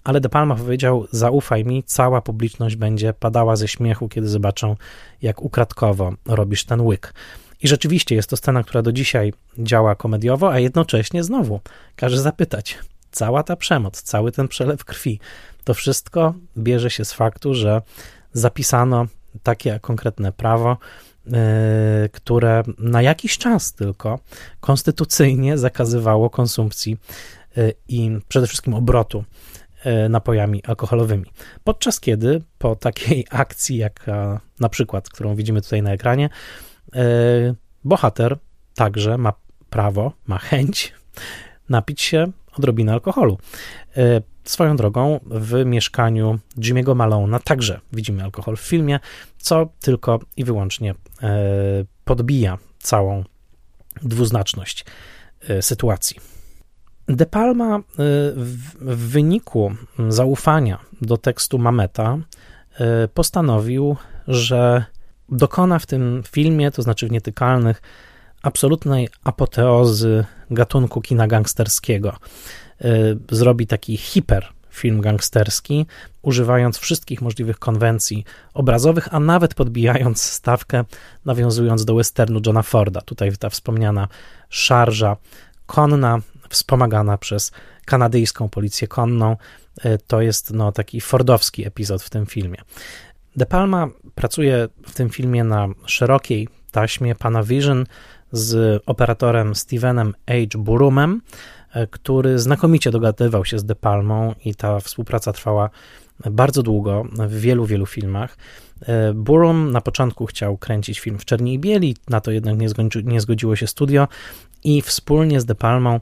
ale De Palma powiedział: Zaufaj mi, cała publiczność będzie padała ze śmiechu, kiedy zobaczą, jak ukradkowo robisz ten łyk. I rzeczywiście jest to scena, która do dzisiaj działa komediowo, a jednocześnie znowu każe zapytać: cała ta przemoc, cały ten przelew krwi, to wszystko bierze się z faktu, że zapisano takie konkretne prawo, które na jakiś czas tylko konstytucyjnie zakazywało konsumpcji yy, i przede wszystkim obrotu yy, napojami alkoholowymi. Podczas kiedy po takiej akcji, jak na przykład, którą widzimy tutaj na ekranie, E, bohater także ma prawo, ma chęć napić się odrobinę alkoholu. E, swoją drogą w mieszkaniu Jimmy'ego Malona także widzimy alkohol w filmie, co tylko i wyłącznie e, podbija całą dwuznaczność sytuacji. De Palma w wyniku zaufania do tekstu Mameta postanowił, że dokona w tym filmie, to znaczy w Nietykalnych, absolutnej apoteozy gatunku kina gangsterskiego. Y, zrobi taki hiper film gangsterski, używając wszystkich możliwych konwencji obrazowych, a nawet podbijając stawkę, nawiązując do westernu Johna Forda. Tutaj ta wspomniana szarża konna, wspomagana przez kanadyjską policję konną, y, to jest no, taki fordowski epizod w tym filmie. De Palma pracuje w tym filmie na szerokiej taśmie Panavision z operatorem Stevenem H. Burumem, który znakomicie dogadywał się z De Palmą i ta współpraca trwała bardzo długo w wielu, wielu filmach. E, Burum na początku chciał kręcić film w Czerni i Bieli, na to jednak nie, zgodziło się studio i wspólnie z De Palmą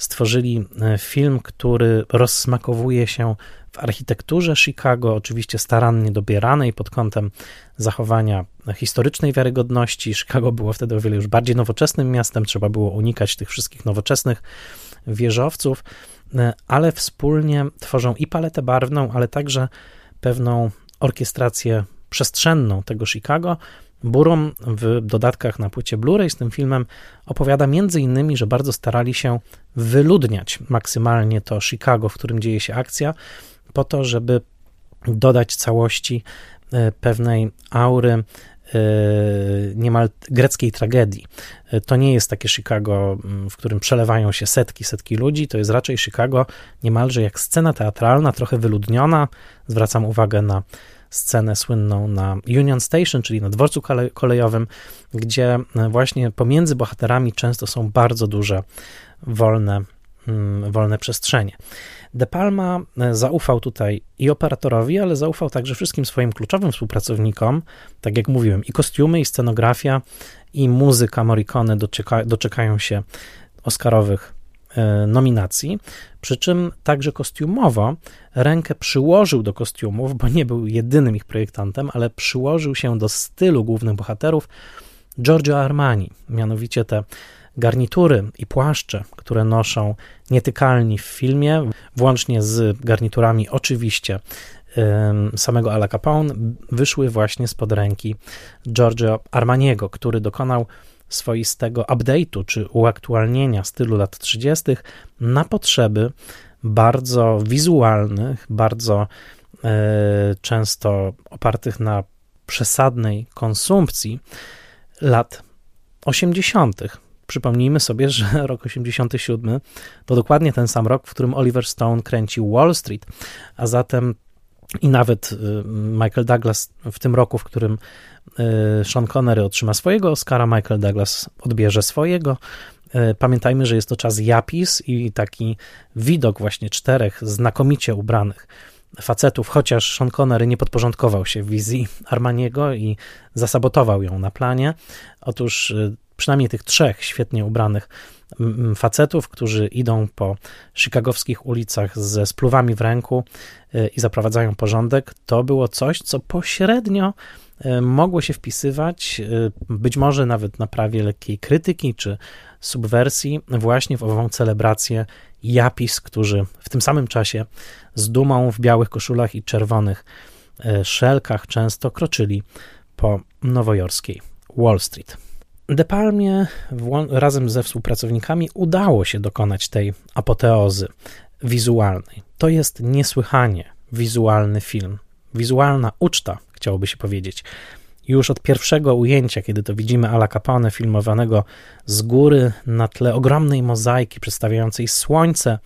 stworzyli e, film, który rozsmakowuje się w architekturze Chicago, oczywiście starannie dobieranej pod kątem zachowania historycznej wiarygodności. Chicago było wtedy o wiele już bardziej nowoczesnym miastem, trzeba było unikać tych wszystkich nowoczesnych wieżowców, e, ale wspólnie tworzą i paletę barwną, ale także pewną orkiestrację przestrzenną tego Chicago, Burum w dodatkach na płycie Blu-ray z tym filmem opowiada między innymi, że bardzo starali się wyludniać maksymalnie to Chicago, w którym dzieje się akcja, po to, żeby dodać całości e, pewnej aury e, niemal greckiej tragedii. E, to nie jest takie Chicago, w którym przelewają się setki, setki ludzi, to jest raczej Chicago niemalże jak scena teatralna, trochę wyludniona. Zwracam uwagę na scenę słynną na Union Station, czyli na dworcu kolejowym, gdzie właśnie pomiędzy bohaterami często są bardzo duże wolne, mm, wolne przestrzenie. De Palma e, zaufał tutaj i operatorowi, ale zaufał także wszystkim swoim kluczowym współpracownikom. Tak jak mówiłem, i kostiumy, i scenografia, i muzyka Morricone doczeka, doczekają się Oscarowych e, nominacji, przy czym także kostiumowo rękę przyłożył do kostiumów, bo nie był jedynym ich projektantem, ale przyłożył się do stylu głównych bohaterów Giorgio Armani, mianowicie te garnitury i płaszcze, które noszą nietykalni w filmie, włącznie z garniturami oczywiście samego Ala Capone, wyszły właśnie spod ręki Giorgio Armaniego, który dokonał swoistego update'u czy uaktualnienia stylu lat 30. na potrzeby bardzo wizualnych, bardzo e, często opartych na przesadnej konsumpcji lat 80. Przypomnijmy sobie, że rok 87 to dokładnie ten sam rok, w którym Oliver Stone kręcił Wall Street, a zatem i nawet y, Michael Douglas w tym roku, w którym Sean Connery otrzyma swojego Oscara, Michael Douglas odbierze swojego. Y, pamiętajmy, że jest to czas Japis i taki widok właśnie czterech znakomicie ubranych facetów, chociaż Sean Connery nie podporządkował się wizji Armaniego i zasabotował ją na planie. Otóż przynajmniej tych trzech świetnie ubranych facetów, którzy idą po chicagowskich ulicach ze spluwami w ręku y, i zaprowadzają porządek, to było coś, co pośrednio y, mogło się wpisywać, y, być może nawet na prawie lekkiej krytyki czy subwersji, właśnie w ową celebrację Japis, którzy w tym samym czasie z dumą w białych koszulach i czerwonych szelkach często kroczyli po nowojorskiej Wall Street. De Palmie razem ze współpracownikami udało się dokonać tej apoteozy wizualnej. To jest niesłychanie wizualny film, wizualna uczta, chciałoby się powiedzieć. Już od pierwszego ujęcia, kiedy to widzimy Ala Capone filmowanego z góry na tle ogromnej mozaiki przedstawiającej słońce,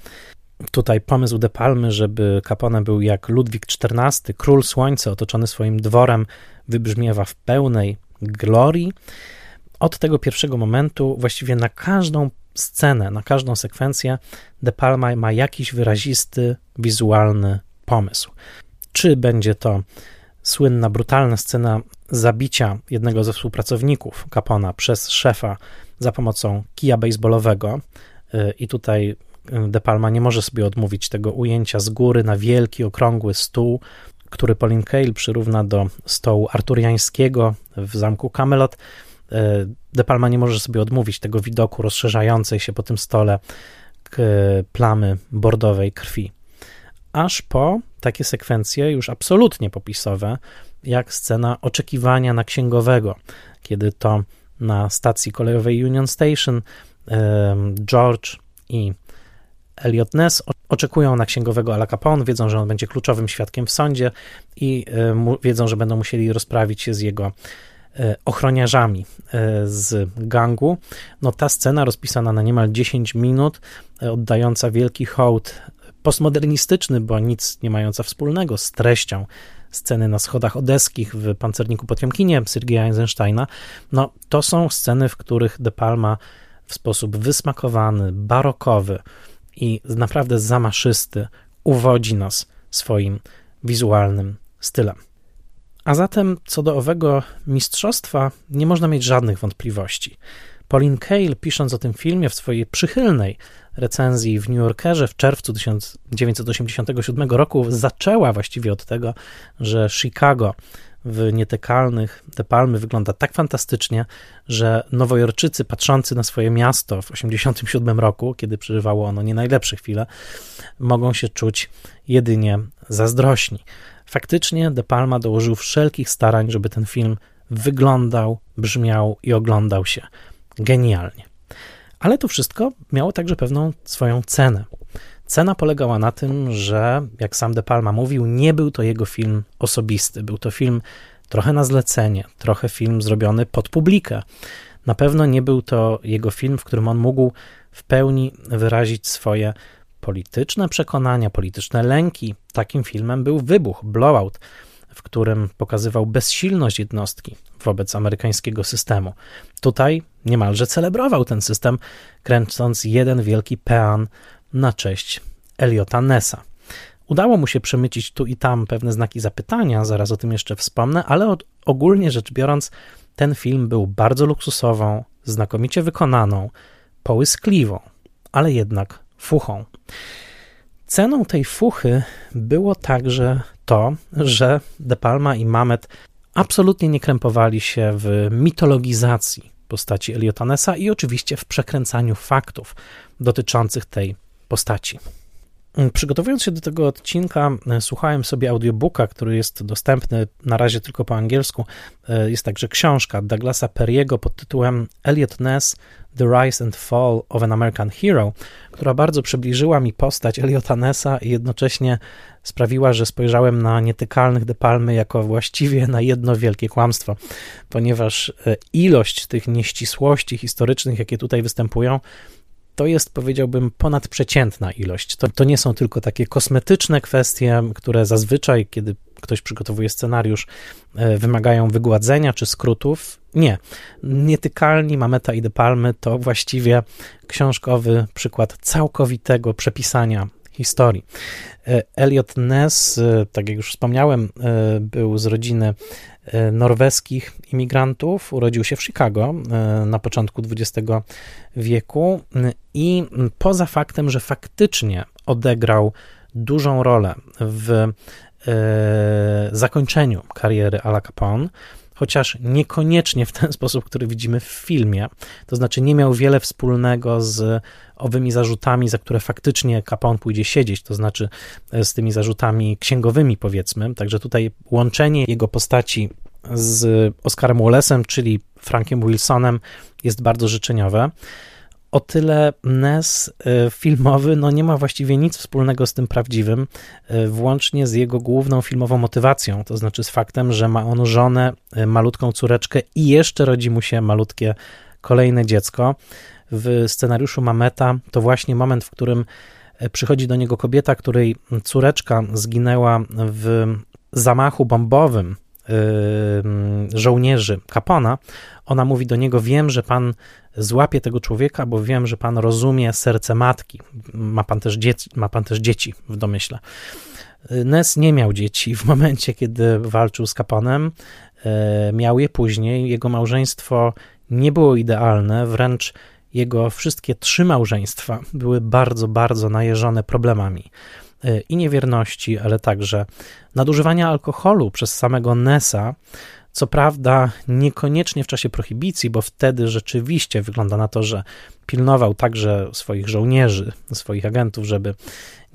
tutaj pomysł De Palmy, żeby Capone był jak Ludwik XIV, król słońca otoczony swoim dworem, wybrzmiewa w pełnej glorii od tego pierwszego momentu właściwie na każdą scenę, na każdą sekwencję De Palma ma jakiś wyrazisty, wizualny pomysł. Czy będzie to słynna, brutalna scena zabicia jednego ze współpracowników Capona przez szefa za pomocą kija baseballowego y, i tutaj y, De Palma nie może sobie odmówić tego ujęcia z góry na wielki, okrągły stół, który Pauline Kael przyrówna do stołu arturiańskiego w zamku Camelot, E, De Palma nie może sobie odmówić tego widoku rozszerzającej się po tym stole plamy bordowej krwi. Aż po takie sekwencje już absolutnie popisowe, jak scena oczekiwania na księgowego, kiedy to na stacji kolejowej Union Station George i Elliot Ness oczekują na księgowego Ala Capone, wiedzą, że on będzie kluczowym świadkiem w sądzie i wiedzą, że będą musieli rozprawić się z jego e, ochroniarzami e, z gangu. No ta scena rozpisana na niemal 10 minut, e, oddająca wielki hołd postmodernistyczny, bo nic nie mająca wspólnego z treścią sceny na schodach odeskich w Pancerniku Potiomkinie Sergeja Eisensteina, no to są sceny, w których De Palma w sposób wysmakowany, barokowy i naprawdę zamaszysty uwodzi nas swoim wizualnym stylem. A zatem co do owego mistrzostwa nie można mieć żadnych wątpliwości. Pauline Kael, pisząc o tym filmie w swojej przychylnej recenzji w New Yorkerze w czerwcu 1987 roku, zaczęła właściwie od tego, że Chicago w nietykalnych De Palmy wygląda tak fantastycznie, że nowojorczycy patrzący na swoje miasto w 1987 roku, kiedy przeżywało ono nie najlepsze chwile, mogą się czuć jedynie zazdrośni. Faktycznie De Palma dołożył wszelkich starań, żeby ten film wyglądał, brzmiał i oglądał się genialnie. Ale to wszystko miało także pewną swoją cenę. Cena polegała na tym, że, jak sam De Palma mówił, nie był to jego film osobisty. Był to film trochę na zlecenie, trochę film zrobiony pod publikę. Na pewno nie był to jego film, w którym on mógł w pełni wyrazić swoje polityczne przekonania, polityczne lęki. Takim filmem był Wybuch, Blowout, którym pokazywał bezsilność jednostki wobec amerykańskiego systemu. Tutaj niemalże celebrował ten system, kręcąc jeden wielki pean na cześć Eliota Nessa. Udało mu się przemycić tu i tam pewne znaki zapytania, zaraz o tym jeszcze wspomnę, ale ogólnie rzecz biorąc, ten film był bardzo luksusową, znakomicie wykonaną, połyskliwą, ale jednak fuchą. Ceną tej fuchy było także to, że De Palma i Mamet absolutnie nie krępowali się w mitologizacji postaci Eliota Nessa i oczywiście w przekręcaniu faktów dotyczących tej postaci. Przygotowując się do tego odcinka, słuchałem sobie audiobooka, który jest dostępny na razie tylko po angielsku. E, jest także książka Douglasa Perriego pod tytułem Elliot Ness The Rise and Fall of an American Hero, która bardzo przybliżyła mi postać Eliota Nessa i jednocześnie sprawiła, że spojrzałem na nietykalnych De Palmy jako właściwie na jedno wielkie kłamstwo, ponieważ e, ilość tych nieścisłości historycznych, jakie tutaj występują, to jest, powiedziałbym, ponadprzeciętna ilość. To, to nie są tylko takie kosmetyczne kwestie, które zazwyczaj, kiedy ktoś przygotowuje scenariusz, e, wymagają wygładzenia czy skrótów. Nie. Nietykalni Mameta i De Palmy to właściwie książkowy przykład całkowitego przepisania historii. E, Elliot Ness, e, tak jak już wspomniałem, był z rodziny norweskich imigrantów. Urodził się w Chicago na początku XX wieku i poza faktem, że faktycznie odegrał dużą rolę w E, zakończeniu kariery Ala Capone, chociaż niekoniecznie w ten sposób, który widzimy w filmie. To znaczy, nie miał wiele wspólnego z owymi zarzutami, za które faktycznie Capone pójdzie siedzieć, to znaczy e, z tymi zarzutami księgowymi, powiedzmy. Także tutaj łączenie jego postaci z Oscarem Wallesem, czyli Frankiem Wilsonem, jest bardzo życzeniowe o tyle NES y, filmowy no nie ma właściwie nic wspólnego z tym prawdziwym, y, włącznie z jego główną filmową motywacją, to znaczy z faktem, że ma on żonę, y, malutką córeczkę i jeszcze rodzi mu się malutkie kolejne dziecko. W scenariuszu Mameta to właśnie moment, w którym przychodzi do niego kobieta, której córeczka zginęła w zamachu bombowym żołnierzy Capona, ona mówi do niego: Wiem, że pan złapie tego człowieka, bo wiem, że pan rozumie serce matki. Ma pan też, dzieci, ma pan też dzieci w domyśle. Nes nie miał dzieci w momencie, kiedy walczył z Caponem. E, miał je później. Jego małżeństwo nie było idealne, wręcz jego wszystkie trzy małżeństwa były bardzo, bardzo najeżone problemami i niewierności, ale także nadużywania alkoholu przez samego Nesa, Co prawda, niekoniecznie w czasie prohibicji, bo wtedy rzeczywiście wygląda na to, że pilnował także swoich żołnierzy, swoich agentów, żeby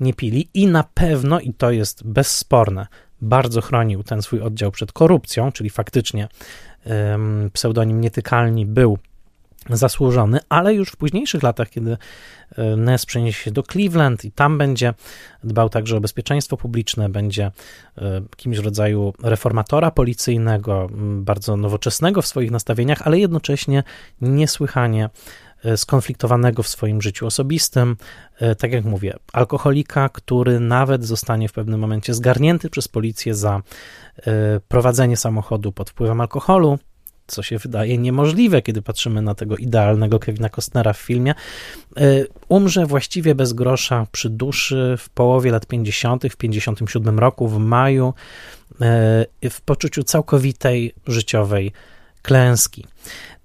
nie pili, i na pewno, i to jest bezsporne, bardzo chronił ten swój oddział przed korupcją, czyli faktycznie pseudonim Nietykalni był zasłużony, ale już w późniejszych latach, kiedy e, Ness przeniesie się do Cleveland i tam będzie dbał także o bezpieczeństwo publiczne, będzie e, kimś w rodzaju reformatora policyjnego, bardzo nowoczesnego w swoich nastawieniach, ale jednocześnie niesłychanie e, skonfliktowanego w swoim życiu osobistym, tak jak mówię, alkoholika, który nawet zostanie w pewnym momencie zgarnięty przez policję za prowadzenie samochodu pod wpływem alkoholu, co się wydaje niemożliwe, kiedy patrzymy na tego idealnego Kevina Costnera w filmie, e, umrze właściwie bez grosza przy duszy w połowie lat 50., w 57 roku, w maju, e, w poczuciu całkowitej życiowej klęski.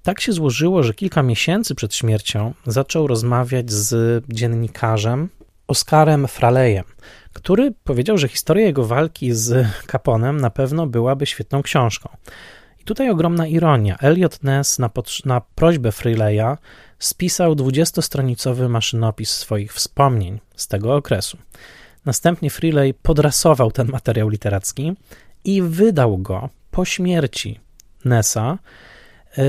Tak się złożyło, że kilka miesięcy przed śmiercią zaczął rozmawiać z dziennikarzem Oskarem Fralejem, który powiedział, że historia jego walki z Caponem na pewno byłaby świetną książką. Tutaj ogromna ironia. Elliot Ness na, na prośbę Freeleya spisał 20-stronicowy maszynopis swoich wspomnień z tego okresu. Następnie Freeley podrasował ten materiał literacki i wydał go po śmierci Nessa. Yy,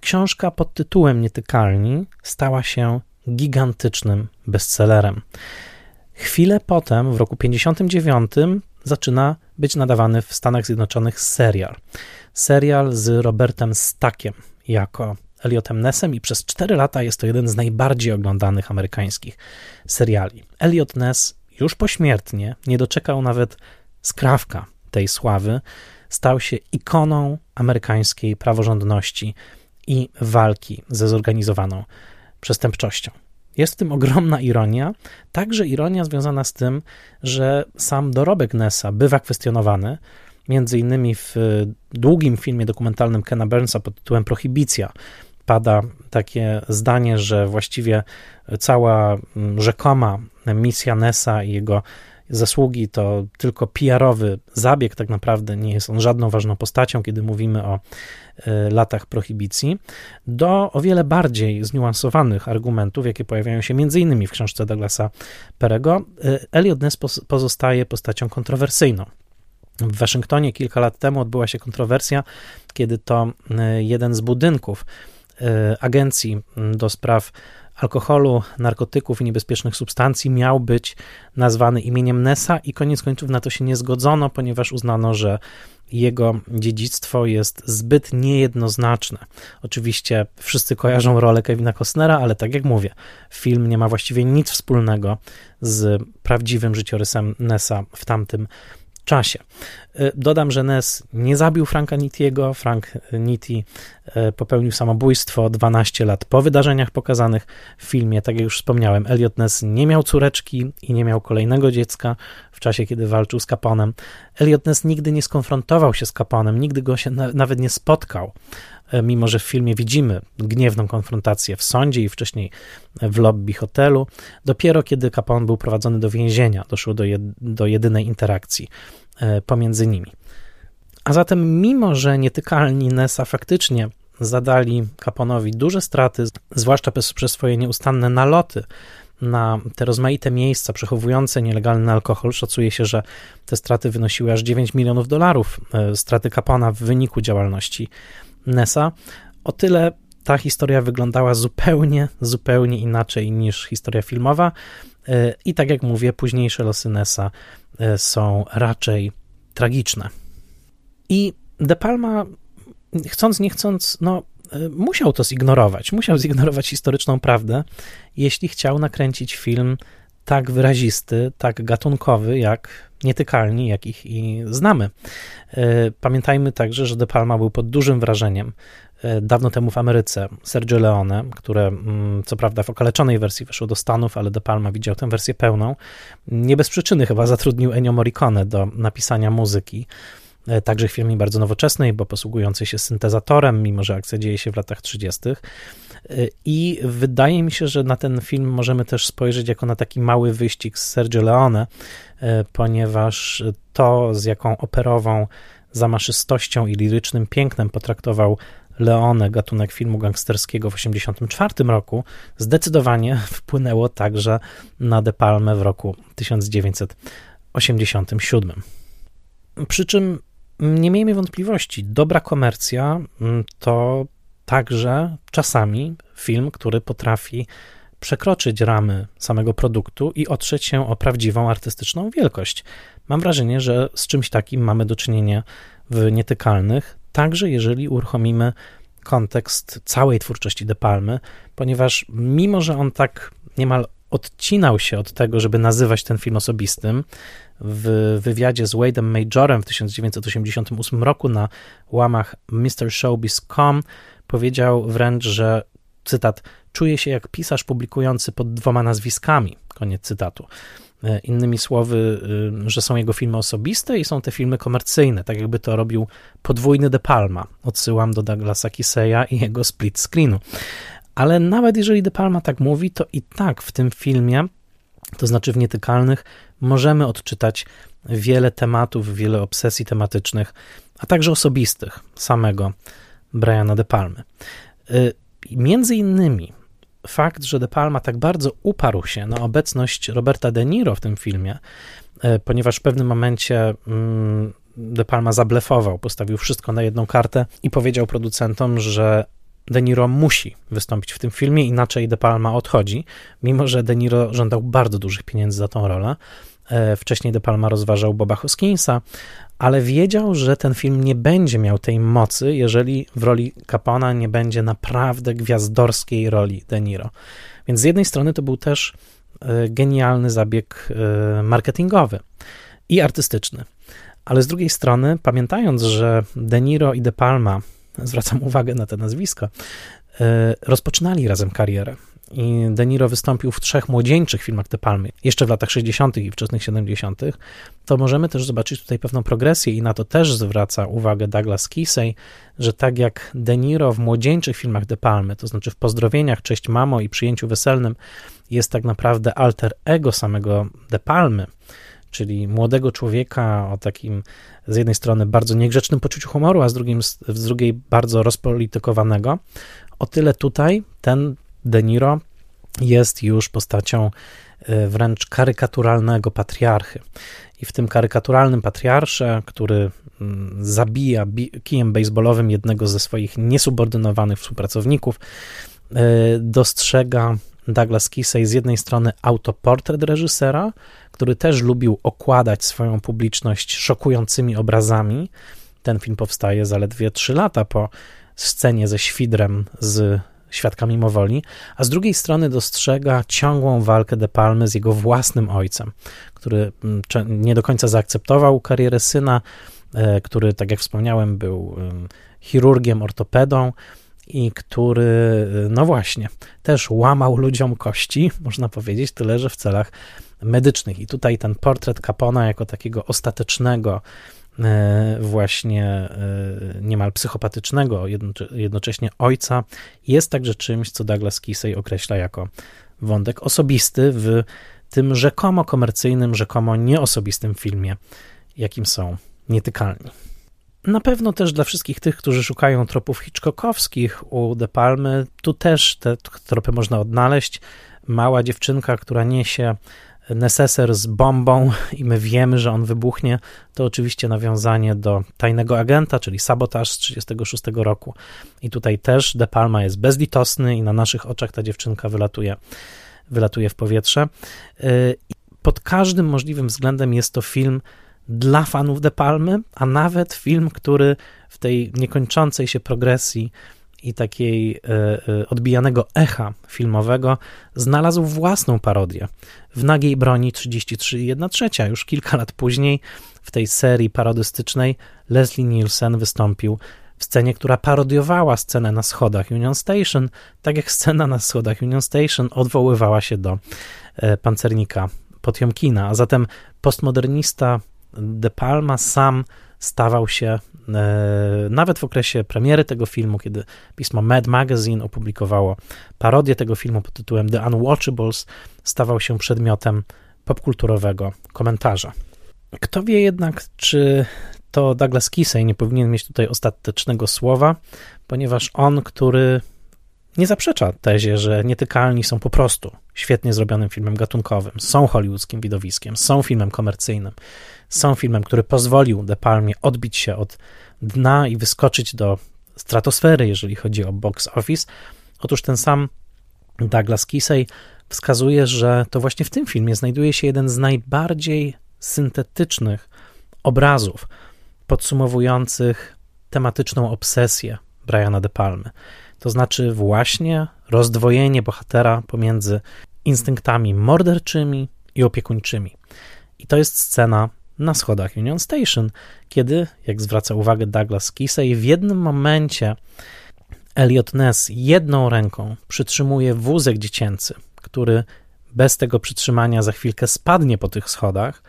książka pod tytułem Nietykalni stała się gigantycznym bestsellerem. Chwilę potem, w roku 59, zaczyna być nadawany w Stanach Zjednoczonych serial serial z Robertem Stackiem jako Elliotem Nessem i przez 4 lata jest to jeden z najbardziej oglądanych amerykańskich seriali. Elliot Ness już pośmiertnie nie doczekał nawet skrawka tej sławy, stał się ikoną amerykańskiej praworządności i walki ze zorganizowaną przestępczością. Jest w tym ogromna ironia, także ironia związana z tym, że sam dorobek Nessa bywa kwestionowany, Między innymi w długim filmie dokumentalnym Kena Burnsa pod tytułem Prohibicja pada takie zdanie, że właściwie cała rzekoma misja Nessa i jego zasługi to tylko PR-owy zabieg, tak naprawdę nie jest on żadną ważną postacią, kiedy mówimy o e, latach prohibicji, do o wiele bardziej zniuansowanych argumentów, jakie pojawiają się innymi w książce Douglasa Perego. E, Elliot Ness pozostaje postacią kontrowersyjną. W Waszyngtonie kilka lat temu odbyła się kontrowersja, kiedy to e, jeden z budynków e, agencji do spraw alkoholu, narkotyków i niebezpiecznych substancji miał być nazwany imieniem Nessa i koniec końców na to się nie zgodzono, ponieważ uznano, że jego dziedzictwo jest zbyt niejednoznaczne. Oczywiście wszyscy kojarzą rolę Kevina Costnera, ale tak jak mówię, film nie ma właściwie nic wspólnego z prawdziwym życiorysem Nessa w tamtym czasie. E, dodam, że Ness nie zabił Franka Nittiego. Frank Nitti e, popełnił samobójstwo 12 lat po wydarzeniach pokazanych w filmie. Tak jak już wspomniałem, Elliot Ness nie miał córeczki i nie miał kolejnego dziecka w czasie, kiedy walczył z Caponem. Elliot Ness nigdy nie skonfrontował się z Caponem, nigdy go się nawet nie spotkał mimo że w filmie widzimy gniewną konfrontację w sądzie i wcześniej w lobby hotelu. Dopiero kiedy Capone był prowadzony do więzienia, doszło do, jed do jedynej interakcji E, pomiędzy nimi. A zatem, mimo że nietykalni Nessa faktycznie zadali Caponowi duże straty, zwłaszcza przez, swoje nieustanne naloty na te rozmaite miejsca przechowujące nielegalny alkohol, szacuje się, że te straty wynosiły aż 9 milionów dolarów, e, straty Capona w wyniku działalności Nessa. O tyle ta historia wyglądała zupełnie, zupełnie inaczej niż historia filmowa. E, I tak jak mówię, późniejsze losy Nessa E, są raczej tragiczne. I De Palma, chcąc nie chcąc, no, e, musiał to zignorować. Musiał zignorować historyczną prawdę, jeśli chciał nakręcić film tak wyrazisty, tak gatunkowy, jak nietykalni, jakich i znamy. E, pamiętajmy także, że De Palma był pod dużym wrażeniem E, dawno temu w Ameryce Sergio Leone, które mm, co prawda w okaleczonej wersji weszło do Stanów, ale De Palma widział tę wersję pełną. Nie bez przyczyny chyba zatrudnił Ennio Morricone do napisania muzyki także w firmie bardzo nowoczesnej, bo posługującej się syntezatorem, mimo że akcja dzieje się w latach 30. E, I wydaje mi się, że na ten film możemy też spojrzeć jako na taki mały wyścig z Sergio Leone, ponieważ to, z jaką operową zamaszystością i lirycznym pięknem potraktował Leone, gatunek filmu gangsterskiego w 1984 roku, zdecydowanie wpłynęło także na De Palmę w roku 1987. Przy czym nie miejmy wątpliwości, dobra komercja mm, to także czasami film, który potrafi przekroczyć ramy samego produktu i otrzeć się o prawdziwą artystyczną wielkość. Mam wrażenie, że z czymś takim mamy do czynienia w Nietykalnych, także jeżeli uruchomimy kontekst całej twórczości De Palmy, ponieważ mimo, że on tak niemal odcinał się od tego, żeby nazywać ten film osobistym, w wywiadzie z Wade'em Majorem w 1988 roku na łamach MrShowbiz.com powiedział wręcz, że cytat, czuje się jak pisarz publikujący pod dwoma nazwiskami, koniec cytatu. E, innymi słowy, y, że są jego filmy osobiste i są te filmy komercyjne, tak jakby to robił podwójny De Palma. Odsyłam do Douglasa Kiseya i jego split screenu. Ale nawet jeżeli De Palma tak mówi, to i tak w tym filmie, to znaczy w Nietykalnych, możemy odczytać wiele tematów, wiele obsesji tematycznych, a także osobistych samego Briana De Palmy. Y, między innymi fakt, że De Palma tak bardzo uparł się na obecność Roberta De Niro w tym filmie, y, ponieważ w pewnym momencie mm, De Palma zablefował, postawił wszystko na jedną kartę i powiedział producentom, że De Niro musi wystąpić w tym filmie, inaczej De Palma odchodzi, mimo że De Niro żądał bardzo dużych pieniędzy za tą rolę. E, wcześniej De Palma rozważał Boba Hoskinsa, ale wiedział, że ten film nie będzie miał tej mocy, jeżeli w roli Capona nie będzie naprawdę gwiazdorskiej roli De Niro. Więc z jednej strony to był też e, genialny zabieg e, marketingowy i artystyczny. Ale z drugiej strony, pamiętając, że De Niro i De Palma, zwracam uwagę na te nazwiska, rozpoczynali razem karierę i De Niro wystąpił w trzech młodzieńczych filmach De Palmy, jeszcze w latach 60. i wczesnych 70., to możemy też zobaczyć tutaj pewną progresję i na to też zwraca uwagę Douglas Kisey, że tak jak De Niro w młodzieńczych filmach De Palmy, to znaczy w Pozdrowieniach, Cześć Mamo i Przyjęciu Weselnym jest tak naprawdę alter ego samego De Palmy, czyli młodego człowieka o takim z jednej strony bardzo niegrzecznym poczuciu humoru, a z, drugim, z drugiej bardzo rozpolitykowanego, o tyle tutaj ten De Niro jest już postacią e, wręcz karykaturalnego patriarchy. I w tym karykaturalnym patriarsze, który mm, zabija kijem baseballowym jednego ze swoich niesubordynowanych współpracowników, e, dostrzega Douglas Kisey z jednej strony autoportret reżysera, który też lubił okładać swoją publiczność szokującymi obrazami. Ten film powstaje zaledwie 3 lata po scenie ze świdrem z świadka mimowoli, a z drugiej strony dostrzega ciągłą walkę De Palmy z jego własnym ojcem, który mm, nie do końca zaakceptował karierę syna, e, który, tak jak wspomniałem, był chirurgiem, ortopedą i który, e, no właśnie, też łamał ludziom kości, można powiedzieć, tyle że w celach medycznych. I tutaj ten portret Capona jako takiego ostatecznego E, właśnie e, niemal psychopatycznego, jednocześnie ojca, jest także czymś, co Douglas Kisey określa jako wątek osobisty w tym rzekomo komercyjnym, rzekomo nieosobistym filmie, jakim są Nietykalni. Na pewno też dla wszystkich tych, którzy szukają tropów Hitchcockowskich u De Palmy, tu też te tropy można odnaleźć. Mała dziewczynka, która niesie neseser z bombą i my wiemy, że on wybuchnie, to oczywiście nawiązanie do tajnego agenta, czyli sabotaż z 1936 roku. I tutaj też De Palma jest bezlitosny i na naszych oczach ta dziewczynka wylatuje, wylatuje w powietrze. Y, pod każdym możliwym względem jest to film dla fanów De Palmy, a nawet film, który w tej niekończącej się progresji i takiej e, e, odbijanego echa filmowego znalazł własną parodię w Nagiej Broni 33 i 1 trzecia. Już kilka lat później w tej serii parodystycznej Leslie Nielsen wystąpił w scenie, która parodiowała scenę na schodach Union Station, tak jak scena na schodach Union Station odwoływała się do e, pancernika Potiomkina, a zatem postmodernista De Palma sam stawał się E, nawet w okresie premiery tego filmu, kiedy pismo Mad Magazine opublikowało parodię tego filmu pod tytułem The Unwatchables, stawał się przedmiotem popkulturowego komentarza. Kto wie jednak, czy to Douglas Kisej nie powinien mieć tutaj ostatecznego słowa, ponieważ on, który nie zaprzecza tezie, że Nietykalni są po prostu świetnie zrobionym filmem gatunkowym, są hollywoodzkim widowiskiem, są filmem komercyjnym, są filmem, który pozwolił De Palmie odbić się od dna i wyskoczyć do stratosfery, jeżeli chodzi o box office. Otóż ten sam Douglas Kisej wskazuje, że to właśnie w tym filmie znajduje się jeden z najbardziej syntetycznych obrazów podsumowujących tematyczną obsesję Briana De Palmy. To znaczy właśnie rozdwojenie bohatera pomiędzy instynktami morderczymi i opiekuńczymi. I to jest scena na schodach Union Station, kiedy, jak zwraca uwagę Douglas Kisej, w jednym momencie Elliot Ness jedną ręką przytrzymuje wózek dziecięcy, który bez tego przytrzymania za chwilkę spadnie po tych schodach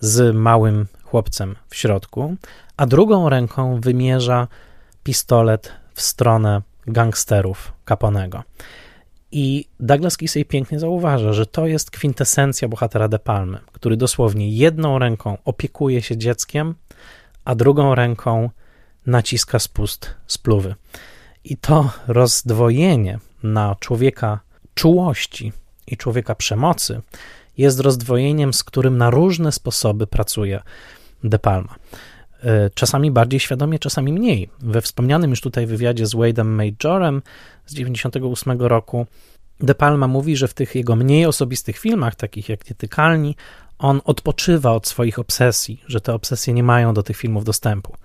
z małym chłopcem w środku, a drugą ręką wymierza pistolet w stronę gangsterów Caponego. I Douglas Kisej pięknie zauważa, że to jest kwintesencja bohatera De Palmy, który dosłownie jedną ręką opiekuje się dzieckiem, a drugą ręką naciska spust spluwy. I to rozdwojenie na człowieka czułości i człowieka przemocy jest rozdwojeniem, z którym na różne sposoby pracuje De Palma. E, czasami bardziej świadomie, czasami mniej. We wspomnianym już tutaj wywiadzie z Wade'em Majorem z 98 roku De Palma mówi, że w tych jego mniej osobistych filmach, takich jak Nietykalni, on odpoczywa od swoich obsesji, że te obsesje nie mają do tych filmów dostępu.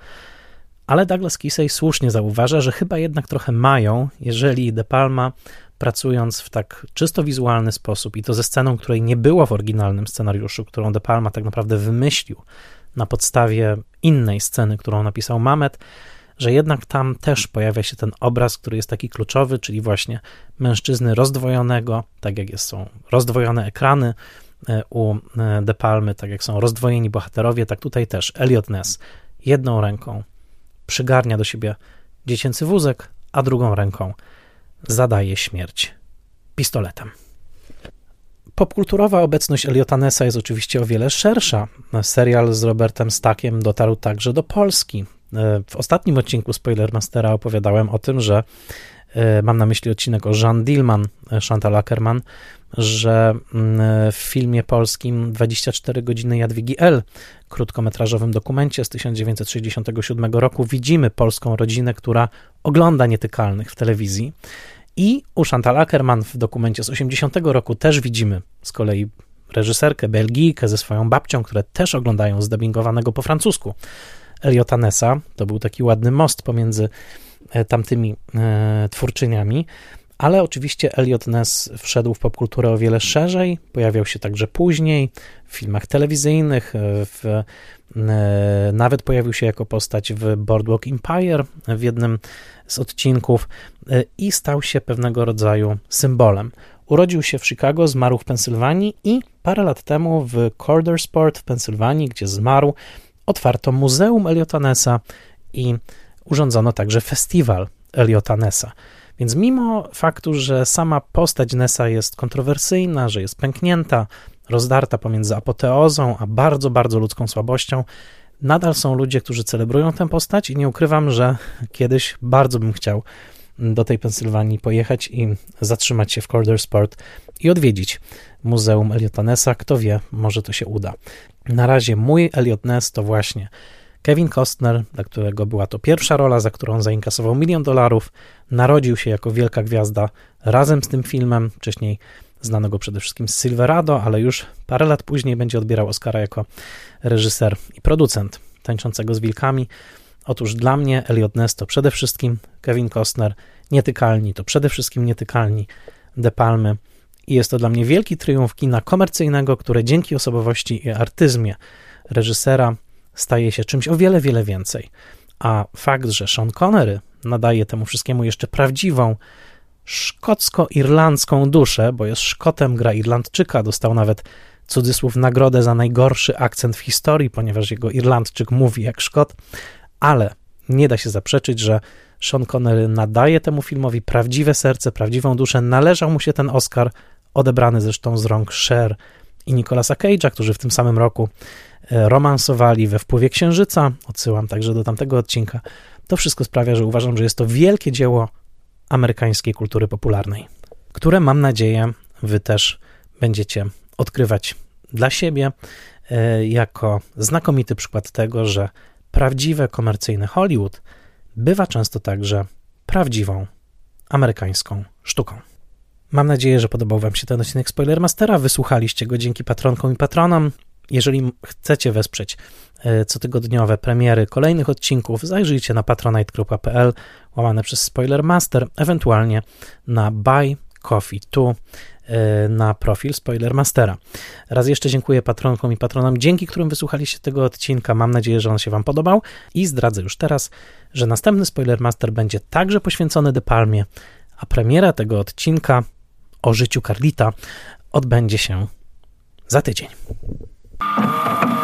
Ale Douglas Kisej słusznie zauważa, że chyba jednak trochę mają, jeżeli De Palma pracując w tak czysto wizualny sposób i to ze sceną, której nie było w oryginalnym scenariuszu, którą De Palma tak naprawdę wymyślił na podstawie innej sceny, którą napisał Mamet, że jednak tam też pojawia się ten obraz, który jest taki kluczowy, czyli właśnie mężczyzny rozdwojonego, tak jak są rozdwojone ekrany e, u e, De Palmy, tak jak są rozdwojeni bohaterowie, tak tutaj też Elliot Ness jedną ręką przygarnia do siebie dziecięcy wózek, a drugą ręką zadaje śmierć pistoletem. Popkulturowa obecność Eliota Nessa jest oczywiście o wiele szersza. Serial z Robertem Stackiem dotarł także do Polski. E, w ostatnim odcinku Spoilermastera opowiadałem o tym, że e, mam na myśli odcinek o Jean Dillman, e, Chantal Ackerman, że mm, w filmie polskim 24 godziny Jadwigi L, krótkometrażowym dokumencie z 1967 roku, widzimy polską rodzinę, która ogląda Nietykalnych w telewizji. I u Chantal Ackerman w dokumencie z 80 roku też widzimy z kolei reżyserkę Belgijkę ze swoją babcią, które też oglądają zdubbingowanego po francusku Eliota Nessa. To był taki ładny most pomiędzy e, tamtymi e, twórczyniami. Ale oczywiście Elliot Ness wszedł w popkulturę o wiele szerzej, pojawiał się także później w filmach telewizyjnych, e, w, nawet pojawił się jako postać w Boardwalk Empire w jednym z odcinków i stał się pewnego rodzaju symbolem. Urodził się w Chicago, zmarł w Pensylwanii i parę lat temu w Cordersport w Pensylwanii, gdzie zmarł, otwarto Muzeum Eliota Nessa i urządzono także festiwal Eliota Nessa. Więc mimo faktu, że sama postać Nessa jest kontrowersyjna, że jest pęknięta, rozdarta pomiędzy apoteozą a bardzo, bardzo ludzką słabością, nadal są ludzie, którzy celebrują tę postać i nie ukrywam, że kiedyś bardzo bym chciał do tej Pensylwanii pojechać i zatrzymać się w Corder Sport i odwiedzić Muzeum Eliota Nessa. Kto wie, może to się uda. Na razie mój Elliot Ness to właśnie Kevin Costner, dla którego była to pierwsza rola, za którą zainkasował milion dolarów. Narodził się jako wielka gwiazda razem z tym filmem, wcześniej znanego przede wszystkim z Silverado, ale już parę lat później będzie odbierał Oscara jako reżyser i producent Tańczącego z Wilkami. Otóż dla mnie Elliot Ness to przede wszystkim Kevin Costner, Nietykalni to przede wszystkim Nietykalni, De Palmy i jest to dla mnie wielki triumf kina komercyjnego, które dzięki osobowości i artyzmie reżysera staje się czymś o wiele, wiele więcej. A fakt, że Sean Connery nadaje temu wszystkiemu jeszcze prawdziwą szkocko-irlandzką duszę, bo jest Szkotem, gra Irlandczyka, dostał nawet cudzysłów nagrodę za najgorszy akcent w historii, ponieważ jego Irlandczyk mówi jak Szkot, ale nie da się zaprzeczyć, że Sean Connery nadaje temu filmowi prawdziwe serce, prawdziwą duszę. Należał mu się ten Oscar, odebrany zresztą z rąk Cher i Nicolasa Cage'a, którzy w tym samym roku romansowali we wpływie księżyca. Odsyłam także do tamtego odcinka. To wszystko sprawia, że uważam, że jest to wielkie dzieło amerykańskiej kultury popularnej, które mam nadzieję wy też będziecie odkrywać dla siebie e, jako znakomity przykład tego, że prawdziwe komercyjne Hollywood bywa często także prawdziwą amerykańską sztuką. Mam nadzieję, że podobał Wam się ten odcinek Spoilermastera. Wysłuchaliście go dzięki patronkom i patronom. Jeżeli chcecie wesprzeć e, cotygodniowe premiery kolejnych odcinków, zajrzyjcie na patronite.pl łamane przez Spoilermaster, ewentualnie na Buy Coffee 2 e, na profil Spoilermastera. Raz jeszcze dziękuję patronkom i patronom, dzięki którym wysłuchaliście tego odcinka. Mam nadzieję, że on się Wam podobał i zdradzę już teraz, że następny Spoilermaster będzie także poświęcony De Palmie, a premiera tego odcinka o życiu Carlita odbędzie się za tydzień. Thank you.